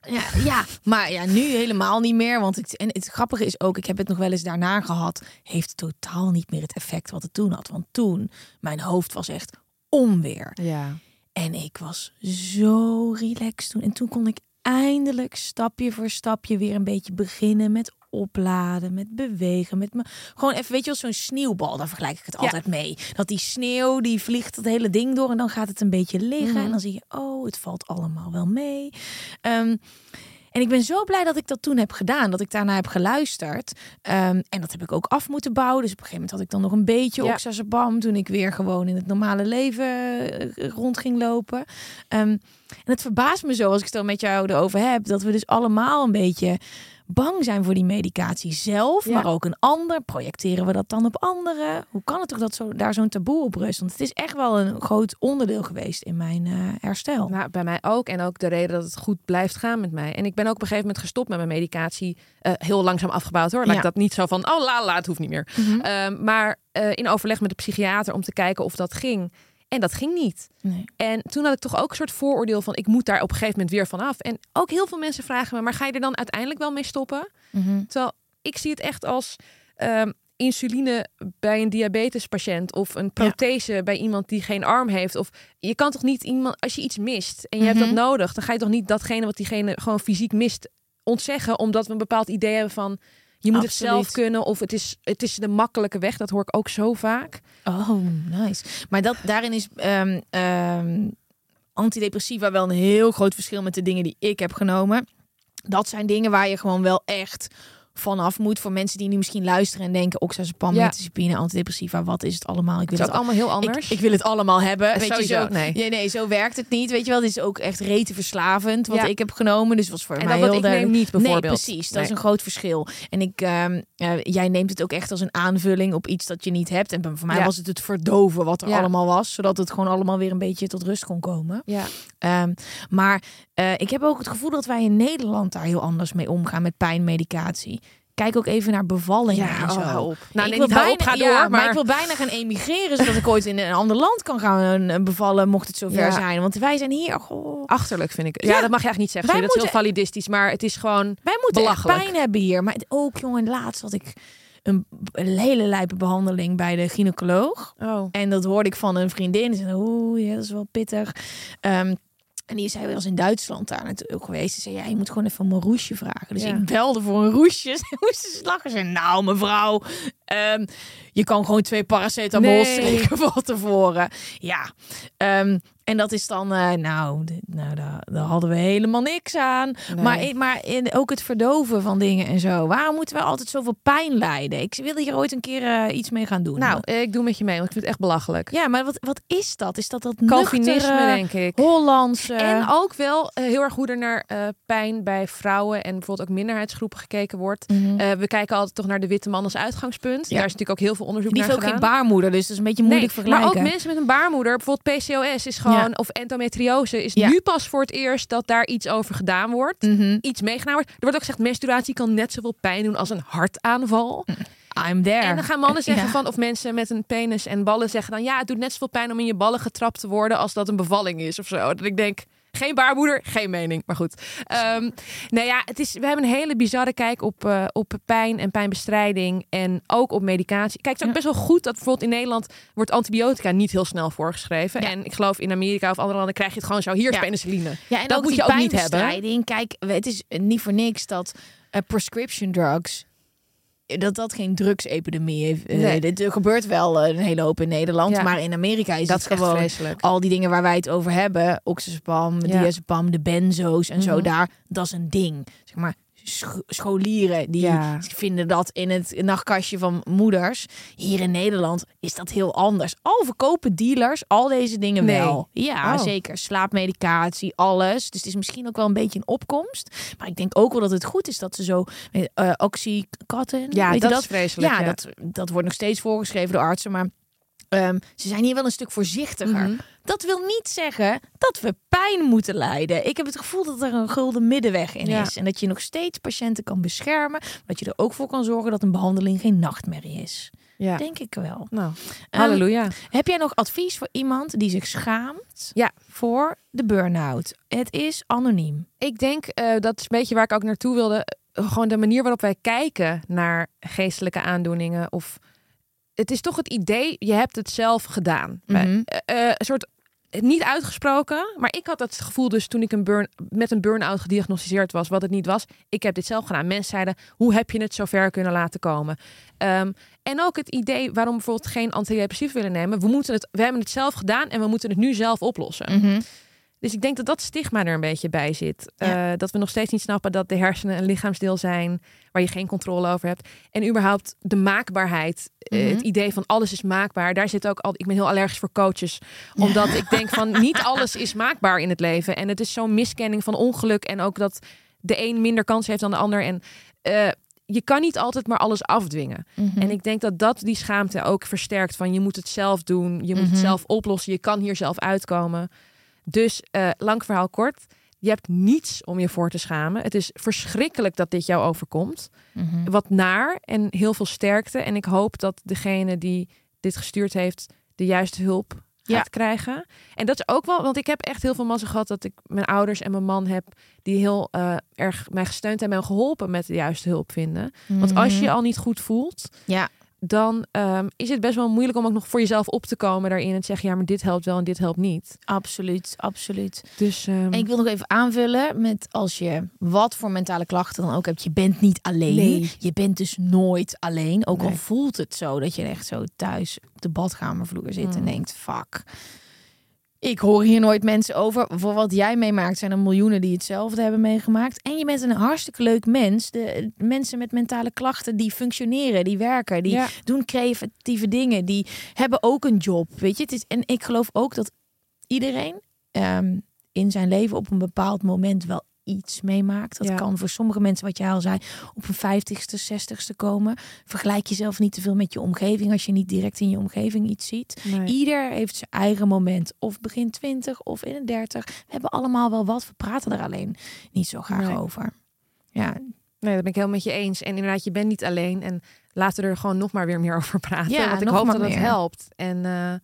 Ja, ja, maar ja, nu helemaal niet meer. Want ik, en het grappige is ook, ik heb het nog wel eens daarna gehad. Heeft totaal niet meer het effect wat het toen had. Want toen, mijn hoofd was echt onweer. Ja. En ik was zo relaxed toen. En toen kon ik eindelijk stapje voor stapje weer een beetje beginnen met opladen, met bewegen, met me gewoon even, weet je wel, zo'n sneeuwbal. Daar vergelijk ik het altijd mee. Dat die sneeuw die vliegt het hele ding door en dan gaat het een beetje liggen Mhm. en dan zie je, oh, het valt allemaal wel mee. Ehm, en ik ben zo blij dat ik dat toen heb gedaan, dat ik daarna heb geluisterd. Ehm, en dat heb ik ook af moeten bouwen. Dus op een gegeven moment had ik dan nog een beetje Ja. oxazepam toen ik weer gewoon in het normale leven eh, rond ging lopen. Ehm, en het verbaast me zo als ik het dan met jou erover heb, dat we dus allemaal een beetje bang zijn voor die medicatie zelf, Ja. maar ook een ander. Projecteren we dat dan op anderen? Hoe kan het toch dat zo, daar zo'n taboe op rust? Want het is echt wel een groot onderdeel geweest in mijn eh, herstel. Nou, bij mij ook. En ook de reden dat het goed blijft gaan met mij. En ik ben ook op een gegeven moment gestopt met mijn medicatie. eh, heel langzaam afgebouwd hoor. Laat Ja. ik dat niet zo van, oh la la, het hoeft niet meer. Mhm. Ehm, maar eh, in overleg met de psychiater om te kijken of dat ging. En dat ging niet. Nee. En toen had ik toch ook een soort vooroordeel van, ik moet daar op een gegeven moment weer van af. En ook heel veel mensen vragen me, maar ga je er dan uiteindelijk wel mee stoppen? Mhm. Terwijl ik zie het echt als ehm, insuline bij een diabetespatiënt of een prothese bij iemand die geen arm heeft. Of je kan toch niet iemand, als je iets mist en je hebt Mhm. dat nodig, dan ga je toch niet datgene wat diegene gewoon fysiek mist ontzeggen, omdat we een bepaald idee hebben van je moet het zelf kunnen of het is, het is de makkelijke weg. Dat hoor ik ook zo vaak. Oh, nice. Maar dat, daarin is ehm, ehm, antidepressiva wel een heel groot verschil met de dingen die ik heb genomen. Dat zijn dingen waar je gewoon wel echt vanaf moet. Voor mensen die nu misschien luisteren en denken... oxazepam, Ja. metazapine, antidepressiva, wat is het allemaal? Ik Het wil is het allemaal heel anders. ik wil het allemaal hebben. Weet je, sowieso, zo, nee. nee, nee, zo werkt het niet. Weet je wel, dit is ook echt rete verslavend wat Ja. ik heb genomen. Dus was voor en mij dat wat heel ik neem niet bijvoorbeeld. Nee, precies. Dat Nee. is een groot verschil. En ik, ehm, eh, jij neemt het ook echt als een aanvulling op iets dat je niet hebt. En voor mij Ja. was het het verdoven wat er allemaal was, zodat het gewoon allemaal weer een beetje tot rust kon komen. Ja. Ehm, maar eh, ik heb ook het gevoel dat wij in Nederland daar heel anders mee omgaan met pijnmedicatie. Kijk ook even naar bevallingen Ja, en zo. oh, hou op. Nou, ik wil op, ga door, ja, maar... maar- ik wil bijna gaan emigreren, zodat ik ooit in een ander land kan gaan eh, bevallen, mocht het zover Ja. zijn. Want wij zijn hier, goh, Achterlijk vind ik. Ja, dat mag je eigenlijk niet zeggen. Wij dat is heel validistisch, maar het is gewoon wij moeten echt pijn hebben hier. Maar het- ook, jongen, laatst had ik een, hele lijpe behandeling bij de gynaecoloog. Oh. En dat hoorde ik van een vriendin. Ze zei, oeh, ja, dat is wel pittig. Ehm, en die zei, was in Duitsland daar natuurlijk geweest. Ze zei, ja, je moet gewoon even om een roesje vragen. Dus Ja. ik belde voor een roesje. Ze moesten ze lachen. Ze zei, nou mevrouw, ehm, je kan gewoon twee paracetamol Nee. slikken van tevoren. Ja, ehm, en dat is dan, eh, nou, nou daar, daar hadden we helemaal niks aan. Nee. Maar, maar in, ook het verdoven van dingen en zo. Waarom moeten we altijd zoveel pijn lijden? Ik wil hier ooit een keer eh, iets mee gaan doen. Nou, ik doe met je mee, want ik vind het echt belachelijk. ja, maar wat, wat is dat? Is dat dat Calvinisme, denk ik. Hollandse... En ook wel eh, heel erg hoe er naar pijn bij vrouwen en bijvoorbeeld ook minderheidsgroepen gekeken wordt. Mhm. We kijken altijd toch naar de witte man als uitgangspunt. Ja. Daar is natuurlijk ook heel veel onderzoek die naar heeft ook geen baarmoeder, dus dat is een beetje moeilijk nee, vergelijken. maar ook mensen met een baarmoeder, bijvoorbeeld PCOS is gewoon, of endometriose, is Ja. nu pas voor het eerst dat daar iets over gedaan wordt. Mhm. Iets meegenomen wordt. Er wordt ook gezegd, menstruatie kan net zoveel pijn doen als een hartaanval. I'm there. En dan gaan mannen zeggen Ja. van, of mensen met een penis en ballen zeggen dan, ja, het doet net zoveel pijn om in je ballen getrapt te worden als dat een bevalling is of zo. Dat ik denk, geen baarmoeder, geen mening. Maar goed. Ehm nou ja, het is, we hebben een hele bizarre kijk op, eh, op pijn en pijnbestrijding en ook op medicatie. Kijk, het is ook best wel goed dat bijvoorbeeld in Nederland wordt antibiotica niet heel snel voorgeschreven. Ja. En ik geloof in Amerika of andere landen krijg je het gewoon zo, hier is Ja. penicilline. Ja, en Dat moet je ook niet hebben. pijnbestrijding. Kijk, het is niet voor niks dat eh, prescription drugs dat dat geen drugsepidemie heeft. Eh, Nee. dit er gebeurt wel eh, een hele hoop in Nederland, Ja. maar in Amerika is dat het gewoon vreselijk. al die dingen waar wij het over hebben, oxazepam, Ja. diazepam, de benzo's en zo Mhm. daar, dat is een ding. Zeg maar sch- scholieren die Ja. vinden dat in het nachtkastje van moeders. Hier in Nederland is dat heel anders. Al verkopen dealers al deze dingen Nee. wel. Ja, Oh. zeker. Slaapmedicatie, alles. Dus het is misschien ook wel een beetje een opkomst. Maar ik denk ook wel dat het goed is dat ze zo eh oxycontin, Ja, dat, je is vreselijk. ja, Dat, dat wordt nog steeds voorgeschreven door artsen, maar ehm, ze zijn hier wel een stuk voorzichtiger. Mhm. Dat wil niet zeggen dat we pijn moeten lijden. Ik heb het gevoel dat er een gulden middenweg in Ja. is. En dat je nog steeds patiënten kan beschermen. Maar dat je er ook voor kan zorgen dat een behandeling geen nachtmerrie is. Ja. Denk ik wel. Nou, Ehm, halleluja. heb jij nog advies voor iemand die zich schaamt Ja. voor de burn-out? Het is anoniem. Ik denk, eh, dat is een beetje waar ik ook naartoe wilde. eh, Gewoon de manier waarop wij kijken naar geestelijke aandoeningen. Of het is toch het idee, je hebt het zelf gedaan. Mhm. Eh, eh, een soort niet uitgesproken, maar ik had het gevoel dus toen ik een burn, met een burn-out gediagnosticeerd was, wat het niet was. Ik heb dit zelf gedaan. Mensen zeiden, hoe heb je het zover kunnen laten komen? Ehm, en ook het idee waarom bijvoorbeeld geen antidepressief willen nemen. We, moeten het, we hebben het zelf gedaan en we moeten het nu zelf oplossen. Mhm. Dus ik denk dat dat stigma er een beetje bij zit. Ja. Eh, dat we nog steeds niet snappen dat de hersenen een lichaamsdeel zijn waar je geen controle over hebt. En überhaupt de maakbaarheid, eh, Mhm. het idee van alles is maakbaar. Daar zit ook al. Ik ben heel allergisch voor coaches, omdat ik denk van niet alles is maakbaar in het leven. En het is zo'n miskenning van ongeluk en ook dat de een minder kans heeft dan de ander. En eh, je kan niet altijd maar alles afdwingen. Mhm. En ik denk dat dat die schaamte ook versterkt. Van je moet het zelf doen, je moet Mhm. het zelf oplossen, je kan hier zelf uitkomen. Dus eh, lang verhaal kort. Je hebt niets om je voor te schamen. Het is verschrikkelijk dat dit jou overkomt. Mhm. Wat naar en heel veel sterkte. En ik hoop dat degene die dit gestuurd heeft de juiste hulp gaat Ja. krijgen. En dat is ook wel, want ik heb echt heel veel mazzel gehad dat ik mijn ouders en mijn man heb die heel eh, erg mij gesteund en mij geholpen met de juiste hulp vinden. Want als je je al niet goed voelt, Mhm. Ja. Dan ehm, is het best wel moeilijk om ook nog voor jezelf op te komen daarin en te zeggen, ja, maar dit helpt wel en dit helpt niet. Absoluut, absoluut. Dus ehm, En ik wil nog even aanvullen met als je wat voor mentale klachten dan ook hebt, je bent niet alleen. Nee. Je bent dus nooit alleen. Ook al voelt het zo dat je echt zo thuis op de badkamervloer zit en Mm. denkt, fuck. Ik hoor hier nooit mensen over. Voor wat jij meemaakt zijn er miljoenen die hetzelfde hebben meegemaakt. En je bent een hartstikke leuk mens. De de mensen met mentale klachten die functioneren, die werken, die ja. doen creatieve dingen, die hebben ook een job. Weet je, het is en ik geloof ook dat iedereen ehm, in zijn leven op een bepaald moment wel iets meemaakt. Dat Ja. kan voor sommige mensen, wat jij al zei, op een vijftigste, zestigste komen. Vergelijk jezelf niet te veel met je omgeving als je niet direct in je omgeving iets ziet. Nee. Ieder heeft zijn eigen moment. Of begin 20 of in een 30. We hebben allemaal wel wat. We praten er alleen niet zo graag Nee. over. Ja, Nee, dat ben ik helemaal met je eens. En inderdaad, je bent niet alleen. En laten we er gewoon nog maar weer meer over praten. Ja, want ik hoop dat het meer. helpt. En, eh,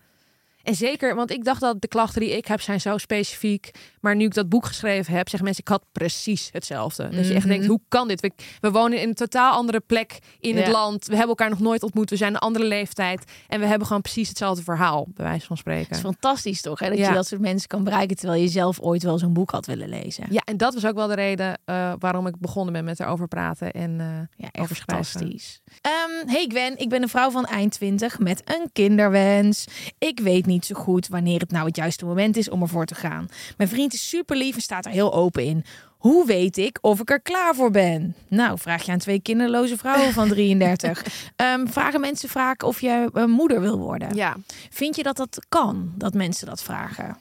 en zeker, want ik dacht dat de klachten die ik heb zijn zo specifiek. Maar nu ik dat boek geschreven heb, zeggen mensen, ik had precies hetzelfde. Dat je echt Mhm. denkt, hoe kan dit? We, we wonen in een totaal andere plek in het land. We hebben elkaar nog nooit ontmoet. We zijn een andere leeftijd. En we hebben gewoon precies hetzelfde verhaal, bij wijze van spreken. het is fantastisch toch? Hè? Dat Ja. je dat soort mensen kan bereiken terwijl je zelf ooit wel zo'n boek had willen lezen. Ja, en dat was ook wel de reden eh, waarom ik begonnen ben met erover praten. En eh, Ja, over schrijven. fantastisch. Ehm, hey Gwen, ik ben een vrouw van eind 20 met een kinderwens. Ik weet niet zo goed wanneer het nou het juiste moment is om ervoor te gaan. Mijn vriend is super lief en staat er heel open in. Hoe weet ik of ik er klaar voor ben? Nou, vraag je aan twee kinderloze vrouwen van 33. Ehm, vragen mensen vaak of je een moeder wil worden. Ja, Vind je dat dat kan, dat mensen dat vragen?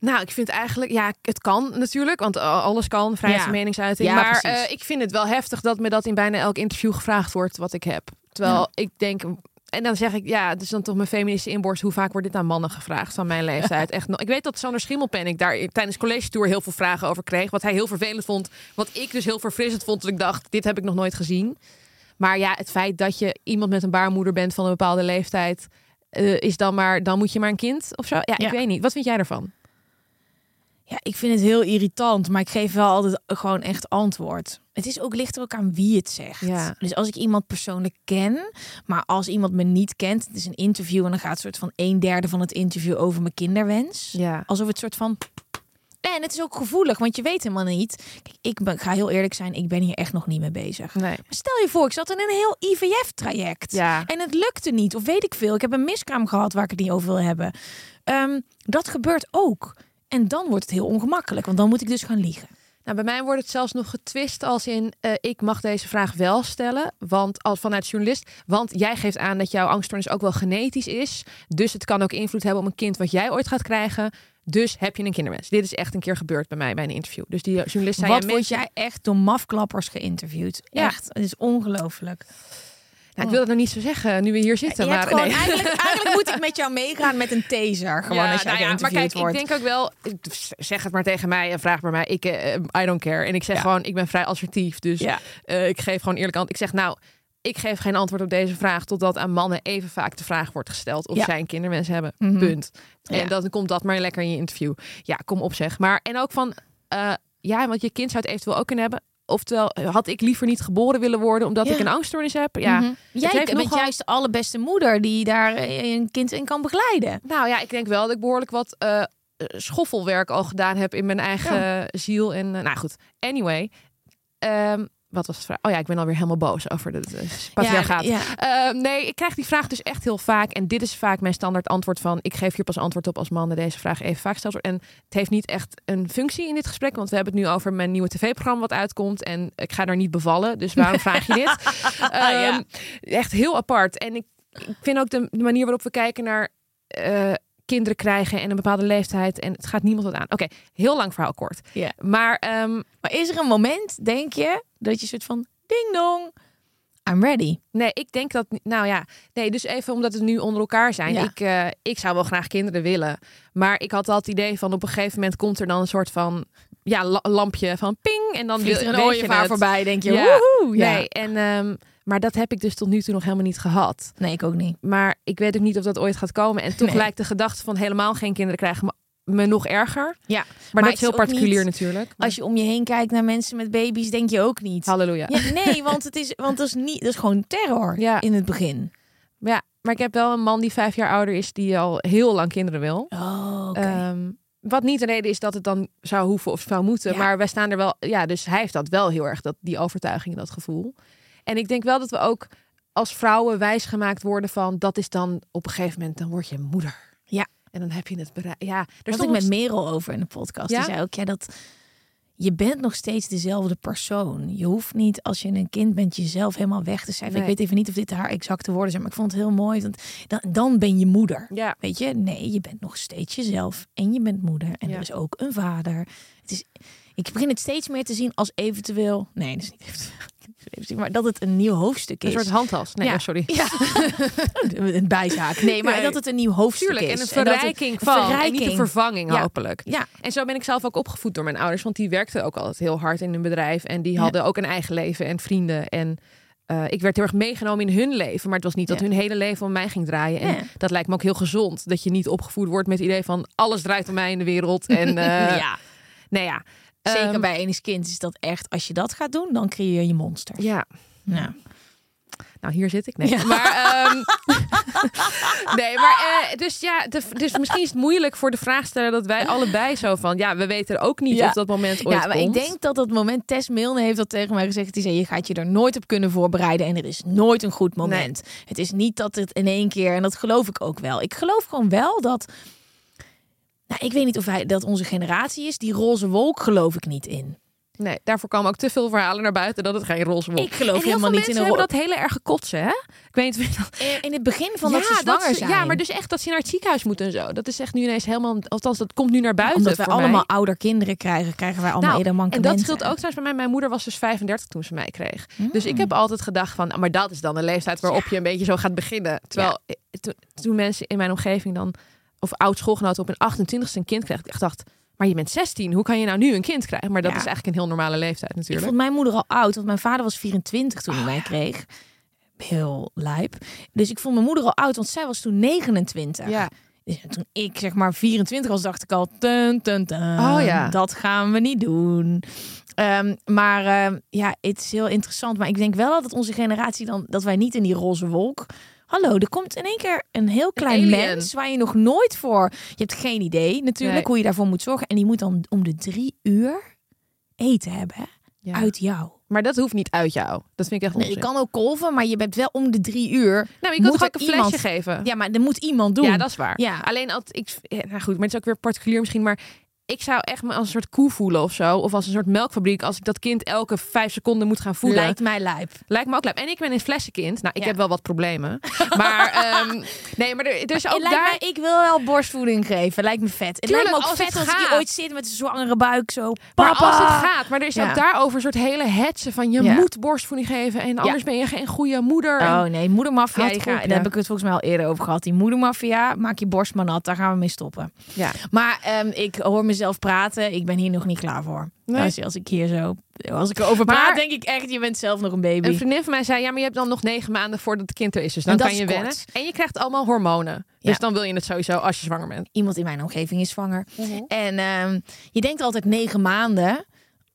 Nou, ik vind eigenlijk, ja, het kan natuurlijk, want eh, alles kan, vrijheid van Ja. meningsuiting. Ja, maar eh, ik vind het wel heftig dat me dat in bijna elk interview gevraagd wordt wat ik heb. Terwijl Ja. ik denk, en dan zeg ik, ja, is dan toch mijn feministische inborst. Hoe vaak wordt dit aan mannen gevraagd van mijn leeftijd? Echt, nog- ik weet dat Sander Schimmelpenninck daar tijdens college tour heel veel vragen over kreeg. Wat hij heel vervelend vond. Wat ik dus heel verfrissend vond. Dat ik dacht, dit heb ik nog nooit gezien. Maar ja, het feit dat je iemand met een baarmoeder bent van een bepaalde leeftijd, eh, is dan maar, dan moet je maar een kind of zo. Ja, ik Ja. weet niet. Wat vind jij ervan? Ja, ik vind het heel irritant, maar ik geef wel altijd gewoon echt antwoord. Het is ook ligt er ook aan wie het zegt. Ja. Dus als ik iemand persoonlijk ken, maar als iemand me niet kent, het is een interview en dan gaat een soort van een derde van het interview over mijn kinderwens. Ja. Alsof het soort van En het is ook gevoelig, want je weet helemaal niet. Kijk, ik ben, ga heel eerlijk zijn, ik ben hier echt nog niet mee bezig. Nee. Maar stel je voor, ik zat in een heel IVF-traject. Ja. En het lukte niet, of weet ik veel. Ik heb een miskraam gehad waar ik het niet over wil hebben. Ehm, dat gebeurt ook. En dan wordt het heel ongemakkelijk, want dan moet ik dus gaan liegen. Nou, bij mij wordt het zelfs nog getwist als in eh, ik mag deze vraag wel stellen, want als vanuit journalist, want jij geeft aan dat jouw angststoornis ook wel genetisch is, dus het kan ook invloed hebben op een kind wat jij ooit gaat krijgen. Dus heb je een kinderwens. Dit is echt een keer gebeurd bij mij bij een interview. Dus die journalist zei: Wat word mensen- jij echt door mafklappers geïnterviewd? Ja. Echt, het is ongelooflijk. Ik wil het nog niet zo zeggen nu we hier zitten. Je maar hebt gewoon, nee. eigenlijk, eigenlijk moet ik met jou meegaan met een taser. Gewoon Ja, als jij nou ja, maar kijk, wordt. ik denk ook wel, zeg het maar tegen mij en vraag maar mij. Ik, eh, I don't care. En ik zeg Ja. gewoon, ik ben vrij assertief. Dus eh, ik geef gewoon eerlijk antwoord. Ik zeg nou, ik geef geen antwoord op deze vraag totdat aan mannen even vaak de vraag wordt gesteld of zij een kinderwens hebben. Mhm. Punt. En dan komt dat maar lekker in je interview. Ja, kom op zeg. Maar en ook van, eh, ja, want je kind zou het eventueel ook kunnen hebben. Oftewel, had ik liever niet geboren willen worden omdat Ja. ik een angststoornis heb? Ja. Mhm. Jij bent nogal- juist de allerbeste moeder die daar eh, een kind in kan begeleiden. Nou ja, ik denk wel dat ik behoorlijk wat eh, schoffelwerk al gedaan heb in mijn eigen ziel. En eh, nou goed, anyway. Ehm, wat was het vraag? Oh ja, ik ben alweer helemaal boos over de, de patriarchaat. Ja, ja. Ehm, nee, ik krijg die vraag dus echt heel vaak. En dit is vaak mijn standaard antwoord van... ik geef hier pas antwoord op als mannen deze vraag even vaak stelt. En het heeft niet echt een functie in dit gesprek. Want we hebben het nu over mijn nieuwe tv-programma wat uitkomt. En ik ga daar niet bevallen. Dus waarom vraag je dit? Ehm, Echt heel apart. En ik, ik vind ook de, de manier waarop we kijken naar... eh, kinderen krijgen en een bepaalde leeftijd. En het gaat niemand wat aan. Oké, heel lang verhaal kort. Ja. Maar ehm, Maar is er een moment, denk je, dat je soort van ding dong, I'm ready. Nee, ik denk dat. Nou ja, nee, dus even omdat we nu onder elkaar zijn. Ja. Ik, eh, ik zou wel graag kinderen willen. Maar ik had al het idee van op een gegeven moment komt er dan een soort van. Ja, la- lampje van ping. En dan Vliegt er wil- een ooievaar het. voorbij, denk je, Ja. woehoe. Ja. Nee, en, ehm, maar dat heb ik dus tot nu toe nog helemaal niet gehad. Nee, ik ook niet. Maar ik weet ook niet of dat ooit gaat komen. En toch Nee. lijkt de gedachte van helemaal geen kinderen krijgen me, me nog erger. Ja, Maar, dat is heel particulier niet- natuurlijk. Als je om je heen kijkt naar mensen met baby's, denk je ook niet. Halleluja. Ja, nee, want het is, want dat is niet, dat is gewoon terror Ja. in het begin. Ja, maar ik heb wel een man die vijf jaar ouder is, die al heel lang kinderen wil. Oh, oké. Ehm, wat niet de reden is dat het dan zou hoeven of zou moeten. Ja. Maar wij staan er wel. Ja, dus hij heeft dat wel heel erg, dat, die overtuiging, dat gevoel. En ik denk wel dat we ook als vrouwen wijsgemaakt worden van dat is dan op een gegeven moment, dan word je moeder. Ja. En dan heb je het bereikt. Ja, Daar had ik met Merel over in de podcast. Ja? Die zei ook, ja, dat je bent nog steeds dezelfde persoon. Je hoeft niet, als je een kind bent, jezelf helemaal weg te zijn. Nee. Ik weet even niet of dit haar exacte woorden zijn, maar ik vond het heel mooi. Want dan, dan ben je moeder. Ja. Weet je? Nee, je bent nog steeds jezelf. En je bent moeder. En Ja. er is ook een vader. Het is, ik begin het steeds meer te zien als eventueel... Nee, dat is niet eventueel. Maar dat het een nieuw hoofdstuk Een is. soort handtas. Nee, Ja. oh, sorry. Ja, een bijzaak. Nee, maar Nee. dat het een nieuw hoofdstuk Tuurlijk, is. en een het- verrijking een van. En niet een vervanging, Ja. hopelijk. Ja, En zo ben ik zelf ook opgevoed door mijn ouders. Want die werkten ook altijd heel hard in een bedrijf. En die hadden ook een eigen leven en vrienden. En eh, ik werd heel erg meegenomen in hun leven. Maar het was niet dat hun hele leven om mij ging draaien. En Ja. dat lijkt me ook heel gezond. Dat je niet opgevoed wordt met het idee van... alles draait om mij in de wereld. En eh, ja. nou ja. Zeker Ehm, bij enig kind is dat echt, als je dat gaat doen, dan creëer je monsters. Ja, Ja. nou hier zit ik. Nee, Ja. maar, ehm, nee, maar eh, dus ja, de, dus misschien is het moeilijk voor de vraagsteller dat wij allebei zo van, ja, we weten ook niet Ja. of dat moment ooit Ja, maar komt. ik denk dat dat moment, Tess Milne heeft dat tegen mij gezegd. Die zei, je gaat je er nooit op kunnen voorbereiden en er is nooit een goed moment. Het is niet dat het in één keer, en dat geloof ik ook wel. Ik geloof gewoon wel dat, nou, ik weet niet of hij, dat onze generatie is, die roze wolk geloof ik niet in. Nee, daarvoor komen ook te veel verhalen naar buiten dat het geen roze wolk Ik geloof en helemaal niet in een hebben dat hele erge kotsen, hè? Ik weet niet dat... In het begin van dat ze zwanger ze- zijn. Ja, maar dus echt dat ze naar het ziekenhuis moeten en zo. Dat is echt nu ineens helemaal... Althans, dat komt nu naar buiten Omdat wij voor allemaal mij. ouder kinderen krijgen, krijgen wij allemaal Nou, en dat scheelt ook trouwens bij mij. Mijn moeder was dus 35 toen ze mij kreeg. Dus Hmm. ik heb altijd gedacht van... ah, Maar dat is dan de leeftijd waarop je een beetje zo gaat beginnen. Terwijl eh, to- toen mensen in mijn omgeving dan... Of oud schoolgenoten op een 28ste een kind kreeg. Ik dacht, maar je bent 16. Hoe kan je nou nu een kind krijgen? Maar dat Ja. is eigenlijk een heel normale leeftijd Ik natuurlijk. vond mijn moeder al oud, want mijn vader was 24 toen hij mij kreeg. Heel lijp. Dus ik vond mijn moeder al oud, want zij was toen 29. Ja. Dus toen ik zeg maar 24 was, dacht ik al, tun, tun, tun, Oh ja. dat gaan we niet doen. Ehm, maar ehm, ja, het is heel interessant. Maar ik denk wel dat onze generatie dan, dat wij niet in die roze wolk Hallo, er komt in één keer een heel klein mens waar je nog nooit voor. Je hebt geen idee natuurlijk Nee. hoe je daarvoor moet zorgen. En die moet dan om de drie uur eten hebben Ja. uit jou. Maar dat hoeft niet uit jou. Dat vind ik echt Nee, je onzin. kan ook kolven, maar je bent wel om de drie uur. Nou, maar je moet kan toch ook een flesje iemand- geven? Ja, maar er moet iemand doen. Ja, dat is waar. Ja. Alleen als ik, nou goed, maar het is ook weer particulier misschien, maar ik zou echt me als een soort koe voelen of zo, of als een soort melkfabriek, als ik dat kind elke vijf seconden moet gaan voelen. Lijkt mij lijp. Lijkt me ook leuk. En ik ben een flessenkind. Nou, ik Ja. heb wel wat problemen. Maar um, nee, maar er, er is ook daar. mij, ik wil wel borstvoeding geven. Lijkt me vet. Het Tuurlijk, lijkt me ook als vet het als je gaat. ooit zit met een zwangere buik zo. Maar als het gaat, maar er is Ja. ook daarover een soort hele hetsen van je Ja. moet borstvoeding geven en anders ben je geen goede moeder. Oh nee, moedermafia, die daar heb ik het volgens mij al eerder over gehad. Die moedermafia, maak je borst maar nat, daar gaan we mee stoppen. Ja. Maar ehm, ik hoor mezelf praten, ik ben hier nog niet klaar voor. Nee. Als, als ik hier zo, als ik erover Maar- praat, denk ik echt, je bent zelf nog een baby. Een vriendin van mij zei, ja, maar je hebt dan nog negen maanden voordat het kind er is. Dus dan kan je wennen. kort. En je krijgt allemaal hormonen. Ja. Dus dan wil je het sowieso als je zwanger bent. Iemand in mijn omgeving is zwanger. En ehm, je denkt altijd negen maanden,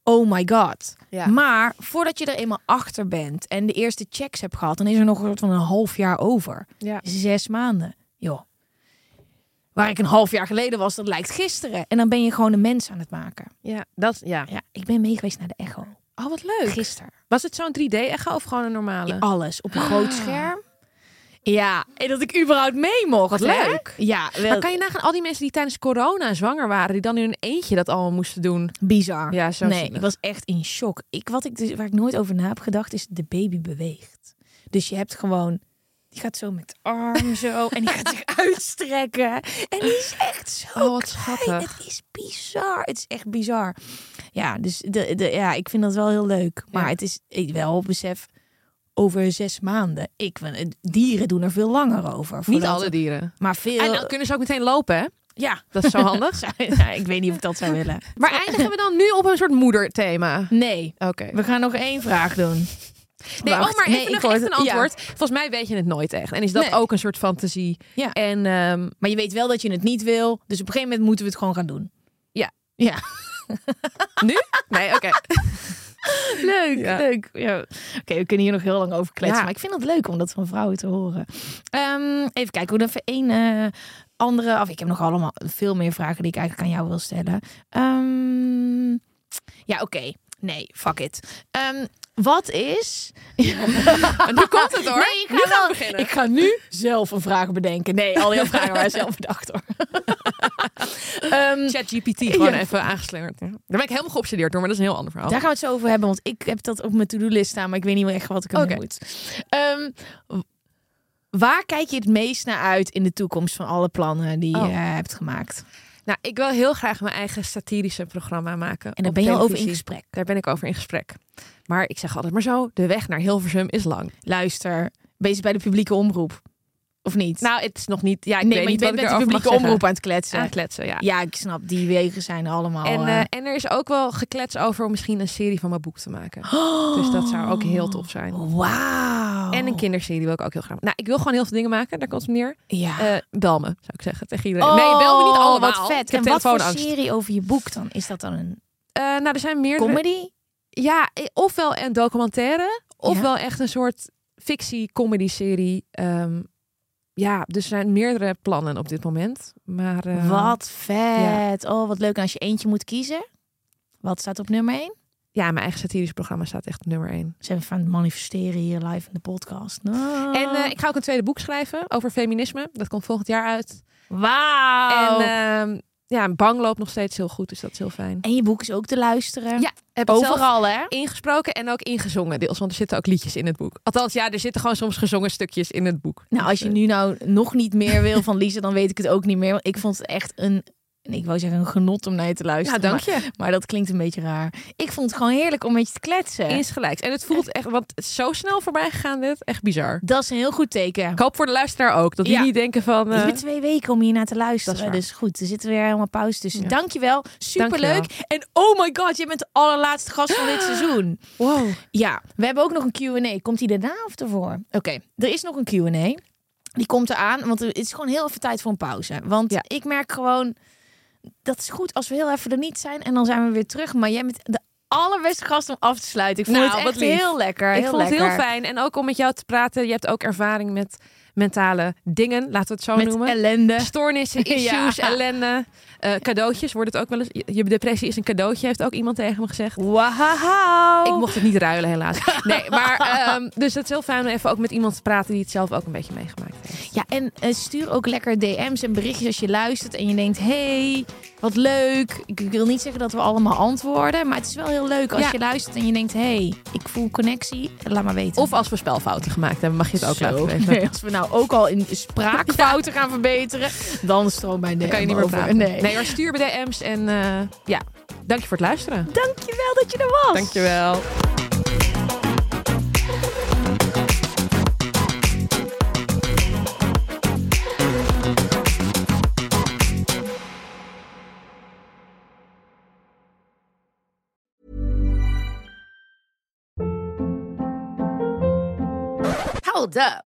oh my god. Ja. Maar voordat je er eenmaal achter bent en de eerste checks hebt gehad, dan is er nog een soort van een half jaar over. Ja. Zes maanden. Joh. Waar ik een half jaar geleden was, dat lijkt gisteren. En dan ben je gewoon een mens aan het maken. Ja, dat, ja. Ja, ik ben mee geweest naar de echo. Oh, wat leuk. Gisteren. Was het zo'n 3D-echo of gewoon een normale? Alles op een groot scherm. Ja, en dat ik überhaupt mee mocht. Wat hè? leuk. Ja, wel Maar kan je nagaan, al die mensen die tijdens corona zwanger waren, die dan in hun eentje dat allemaal moesten doen. bizar. Ja, zo nee, ik was echt in shock. Ik, wat ik dus, waar ik nooit over na heb gedacht, is de baby beweegt. Dus je hebt gewoon, die gaat zo met arm zo en die gaat zich uitstrekken. En die is echt zo Oh, wat schattig. Het is bizar. Het is echt bizar. Ja, dus de, de, ja, ik vind dat wel heel leuk. Maar Ja. het is ik wel besef over zes maanden. Ik, dieren doen er veel langer over. Niet alle dieren. Maar veel. En dan kunnen ze ook meteen lopen, hè? ja. Dat is zo handig. Ja, ik weet niet of ik dat zou willen. Maar eindigen we dan nu op een soort moederthema? Nee. Oké. We gaan nog één vraag doen. Nee, Wacht. oh, maar Nee, even ik nog echt een ja. antwoord. Volgens mij weet je het nooit echt. En is dat Nee. ook een soort fantasie? Ja. En ehm, Maar je weet wel dat je het niet wil. Dus op een gegeven moment moeten we het gewoon gaan doen. Ja. Ja. nu? Nee, oké. Leuk, Ja. leuk. Ja. Oké, we kunnen hier nog heel lang over kletsen. Maar ik vind het leuk om dat van vrouwen te horen. Ehm, even kijken, hoe even één eh, andere... Of ik heb nog allemaal veel meer vragen die ik eigenlijk aan jou wil stellen. Ehm, ja, oké. Nee, fuck it. Wat is... En nu komt het hoor. Nee, ik ga, nu gaan wel- we beginnen. ik ga nu zelf een vraag bedenken. Nee, al jouw vragen waren zelf bedacht hoor. Ehm, ChatGPT gewoon Ja. even aangeslingerd. Ja. Daar ben ik helemaal geobsedeerd door, maar dat is een heel ander verhaal. Daar gaan we het zo over hebben, want ik heb dat op mijn to-do-list staan, maar ik weet niet meer echt wat ik ermee Oké. moet. Ehm, waar kijk je het meest naar uit in de toekomst van alle plannen die Oh. je hebt gemaakt? Nou, ik wil heel graag mijn eigen satirische programma maken. En daar ben je al over in gesprek. Daar ben ik over in gesprek. Maar ik zeg altijd maar zo, de weg naar Hilversum is lang. Luister, bezig bij de publieke omroep. Of niet? Nou, het is nog niet... Ja, ik nee, weet maar je niet bent met de publieke omroep aan het kletsen. Ja. Ja, ik snap, die wegen zijn allemaal... En, eh, eh, en er is ook wel geklets over om misschien een serie van mijn boek te maken. Dus dat zou ook heel tof zijn. Wauw. En een kinderserie wil ik ook heel graag. Nou, ik wil gewoon heel veel dingen maken. Daar komt het op neer. Ja. Eh bel me, zou ik zeggen tegen iedereen. Oh, nee, bel me niet allemaal. Wat vet. En wat voor serie over je boek dan? Is dat dan een nou, er zijn meerdere. comedy? Ja, eh, ofwel een documentaire, Ja. ofwel echt een soort fictie-comedy-serie. Ehm, ja, dus er zijn meerdere plannen op dit moment. Maar eh, Wat vet. Oh, wat leuk. En als je eentje moet kiezen, wat staat op nummer 1? ja, mijn eigen satirisch programma staat echt op nummer één. Zijn we van het manifesteren hier live in de podcast. Nou. En eh, ik ga ook een tweede boek schrijven over feminisme. Dat komt volgend jaar uit. Wauw. En En, ja, Bang loopt nog steeds heel goed, dus dat is heel fijn. je boek is ook te luisteren. Ja, heb Overal, hè? ingesproken en ook ingezongen deels, want er zitten ook liedjes in het boek. Althans, ja, er zitten gewoon soms gezongen stukjes in het boek. Nou, als je nu nou nog niet meer wil van Lisa, dan weet ik het ook niet meer. Want ik vond het echt een, ik wou zeggen een genot om naar je te luisteren. dank Maar, je. maar dat klinkt een beetje raar. Ik vond het gewoon heerlijk om met je te kletsen. Insgelijks. En het voelt echt, want het is zo snel voorbij gegaan dit. Echt bizar. Dat is een heel goed teken. Ik hoop voor de luisteraar ook, dat die Ja. niet denken van... Je eh, hebt twee weken om hier naar te Dat luisteren. Dus goed, er zitten weer helemaal pauze tussen. Ja. Dankjewel. Superleuk. Dankjewel. En oh my god, je bent de allerlaatste gast van dit seizoen. wow. Ja, we hebben ook nog een Q&A. Komt die daarna of ervoor? Oké, er is nog een Q&A. Die komt eraan, want het is gewoon heel even tijd voor een pauze. Want Ja. ik merk gewoon, dat is goed als we heel even er niet zijn en dan zijn we weer terug. Maar jij bent de allerbeste gast om af te sluiten. Ik vond Nou, het echt heel lekker. Ik heel vond het heel fijn. En ook om met jou te praten. Je hebt ook ervaring met mentale dingen, laten we het zo Met noemen. ellende. Stoornissen, issues, Ja. ellende. Eh, cadeautjes wordt het ook wel eens. Je- depressie is een cadeautje, heeft ook iemand tegen me gezegd. Wauw. Ik mocht het niet ruilen, helaas. Nee, maar ehm, dus het is heel fijn om even ook met iemand te praten die het zelf ook een beetje meegemaakt heeft. Ja, en eh, stuur ook lekker DM's en berichtjes als je luistert en je denkt, hey, wat leuk. Ik wil niet zeggen dat we allemaal antwoorden, maar het is wel heel leuk als Ja. je luistert en je denkt, hey, ik voel connectie. Laat maar weten. Of als we spelfouten gemaakt hebben, mag je het ook Zo. laten weten. Nee, als we nou ook al in spraakfouten gaan verbeteren, dan stroomt mijn DM Dan kan je niet meer over. praten. Nee. nee, maar stuur bij DM's en eh, ja, dank je voor het luisteren. Dankjewel dat je er was. Dankjewel. Hold up.